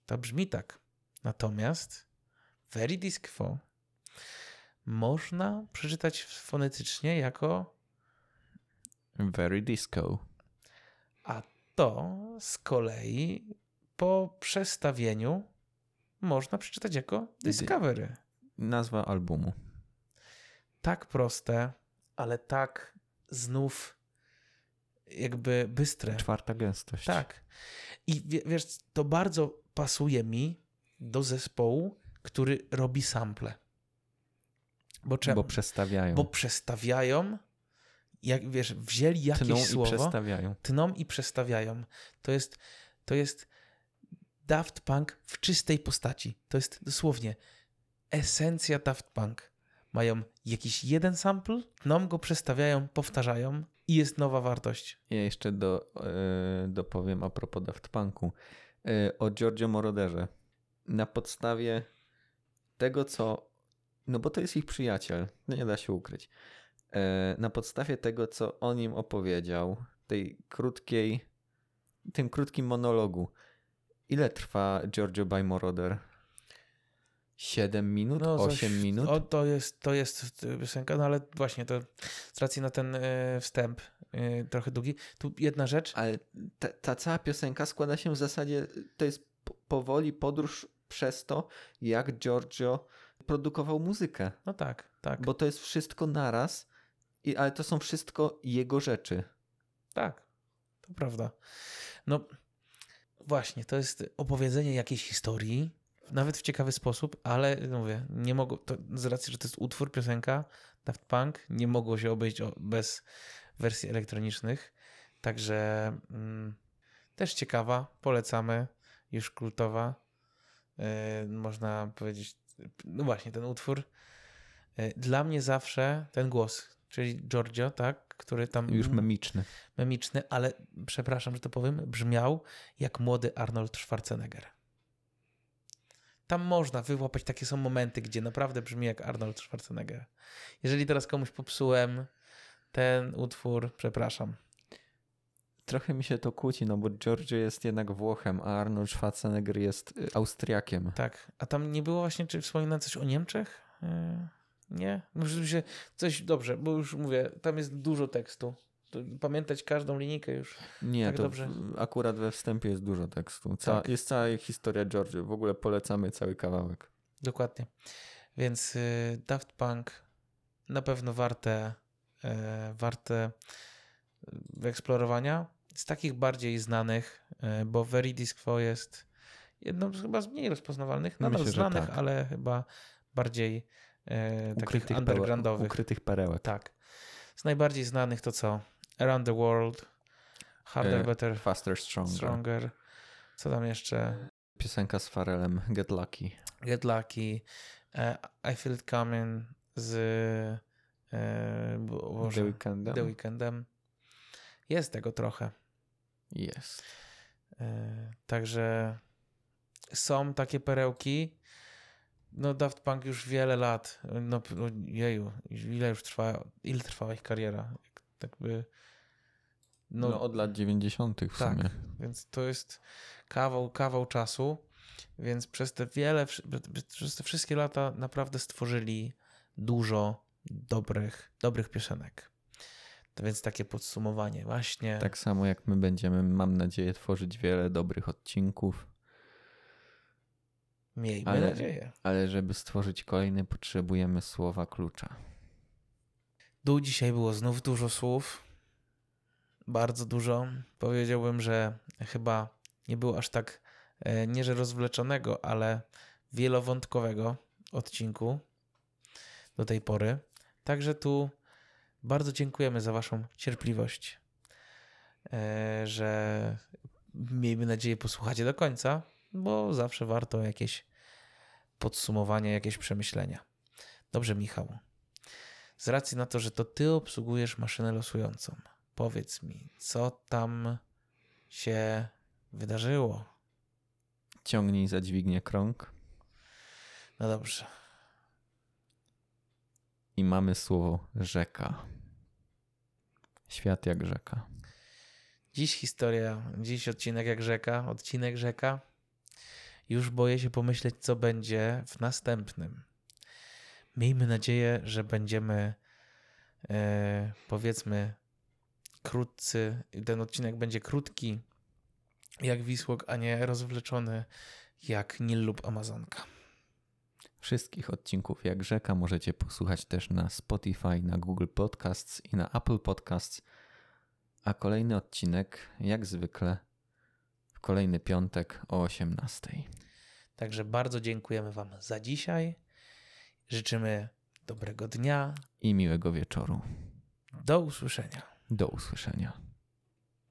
to brzmi tak. Natomiast veridis quo można przeczytać fonetycznie jako Very disco. a to z kolei po przestawieniu można przeczytać jako discovery. Nazwa albumu. tak proste, ale tak znów jakby bystre. Czwarta gęstość. Tak. I wie- wiesz, to bardzo pasuje mi do zespołu, który robi sample. Bo czemu? Bo przestawiają. Bo przestawiają, jak wiesz, wzięli jakieś Tną i słowo, przestawiają. tną i przestawiają. To jest, to jest Daft Punk w czystej postaci. To jest dosłownie esencja Daft Punk. Mają jakiś jeden sample, tną go, przestawiają, powtarzają i jest nowa wartość. Ja jeszcze do, e, dopowiem a propos Daft Punku. E, o Giorgio Moroderze. Na podstawie tego, co. No bo to jest ich przyjaciel, no nie da się ukryć. E, na podstawie tego, co on im opowiedział, tej krótkiej, tym krótkim monologu. Ile trwa Giorgio by Moroder? 7 minut? No, 8 coś- minut? O, to jest, to jest piosenka, no ale właśnie to z racji na ten e, wstęp e, trochę długi. Tu jedna rzecz. Ale ta, ta cała piosenka składa się w zasadzie, to jest po- powoli podróż przez to, jak Giorgio produkował muzykę. No tak, tak. Bo to jest wszystko naraz, i, ale to są wszystko jego rzeczy. Tak, to prawda. No właśnie, to jest opowiedzenie jakiejś historii, nawet w ciekawy sposób, ale mówię, nie mogło, to z racji, że to jest utwór, piosenka Daft Punk, nie mogło się obejść bez wersji elektronicznych. Także mm, też ciekawa, polecamy, już kultowa. Yy, można powiedzieć, no właśnie, ten utwór. Yy, dla mnie zawsze ten głos, czyli Giorgio, tak, który tam. Już memiczny. Memiczny, ale przepraszam, że to powiem, brzmiał jak młody Arnold Schwarzenegger. Tam można wyłapać, takie są momenty, gdzie naprawdę brzmi jak Arnold Schwarzenegger. Jeżeli teraz komuś popsułem ten utwór, przepraszam. Trochę mi się to kłóci, no bo Giorgio jest jednak Włochem, a Arnold Schwarzenegger jest y, Austriakiem. Tak, a tam nie było właśnie, czy wspominano coś o Niemczech? Yy, nie? Może się coś, dobrze, bo już mówię, tam jest dużo tekstu. Pamiętać każdą linijkę już. Nie, tak to dobrze. akurat we wstępie jest dużo tekstu. Ca- Tak. Jest cała historia Giorgio. W ogóle polecamy cały kawałek. Dokładnie. Więc y, Daft Punk na pewno warte, e, warte y, wyeksplorowania. Z takich bardziej znanych, e, bo Veridis Quo jest jedną z chyba z mniej rozpoznawalnych, nadal Myślę, znanych, tak. ale chyba bardziej e, takich Ukrytych, pereł- undergroundowych. ukrytych perełek. Tak. Z najbardziej znanych to co? Around the World, Harder, E, Better, Faster, stronger. Stronger. Co tam jeszcze? Piosenka z Farelem, Get Lucky. Get Lucky, e, I Feel It Coming z Bo- Boże, The Weekndem. The Weekendem. Jest tego trochę. Jest. E, także są takie perełki. No Daft Punk już wiele lat, no no, jeju, ile już trwa, ile trwała ich kariera? Tak by, No, no, od lat 90. w tak. sumie. Więc to jest kawał, kawał czasu. Więc przez te wiele, przez te wszystkie lata naprawdę stworzyli dużo dobrych, dobrych piosenek. To więc takie podsumowanie właśnie. Tak samo jak my będziemy, mam nadzieję, tworzyć wiele dobrych odcinków, Miejmy ale- nadzieję. ale żeby stworzyć kolejny, potrzebujemy słowa klucza. Tu dzisiaj było znów dużo słów. Bardzo dużo. Powiedziałbym, że chyba nie było aż tak, e, nie że rozwleczonego, ale wielowątkowego odcinku do tej pory. Także tu bardzo dziękujemy za Waszą cierpliwość, e, że miejmy nadzieję posłuchacie do końca, bo zawsze warto jakieś podsumowanie, jakieś przemyślenia. Dobrze, Michał. Z racji na to, że to ty obsługujesz maszynę losującą, powiedz mi, co tam się wydarzyło? Ciągnij za dźwignię krąg No dobrze. i mamy słowo rzeka. Świat jak rzeka. Dziś historia, dziś odcinek jak rzeka, odcinek rzeka. Już boję się pomyśleć, co będzie w następnym. Miejmy nadzieję, że będziemy, e, powiedzmy, krótcy. Ten odcinek będzie krótki, jak Wisłok, a nie rozwleczony, jak Nil lub Amazonka. Wszystkich odcinków jak rzeka możecie posłuchać też na Spotify, na Google Podcasts i na Apple Podcasts. A kolejny odcinek, jak zwykle, w kolejny piątek o 18. Także bardzo dziękujemy Wam za dzisiaj. Życzymy dobrego dnia. I miłego wieczoru. Do usłyszenia. Do usłyszenia.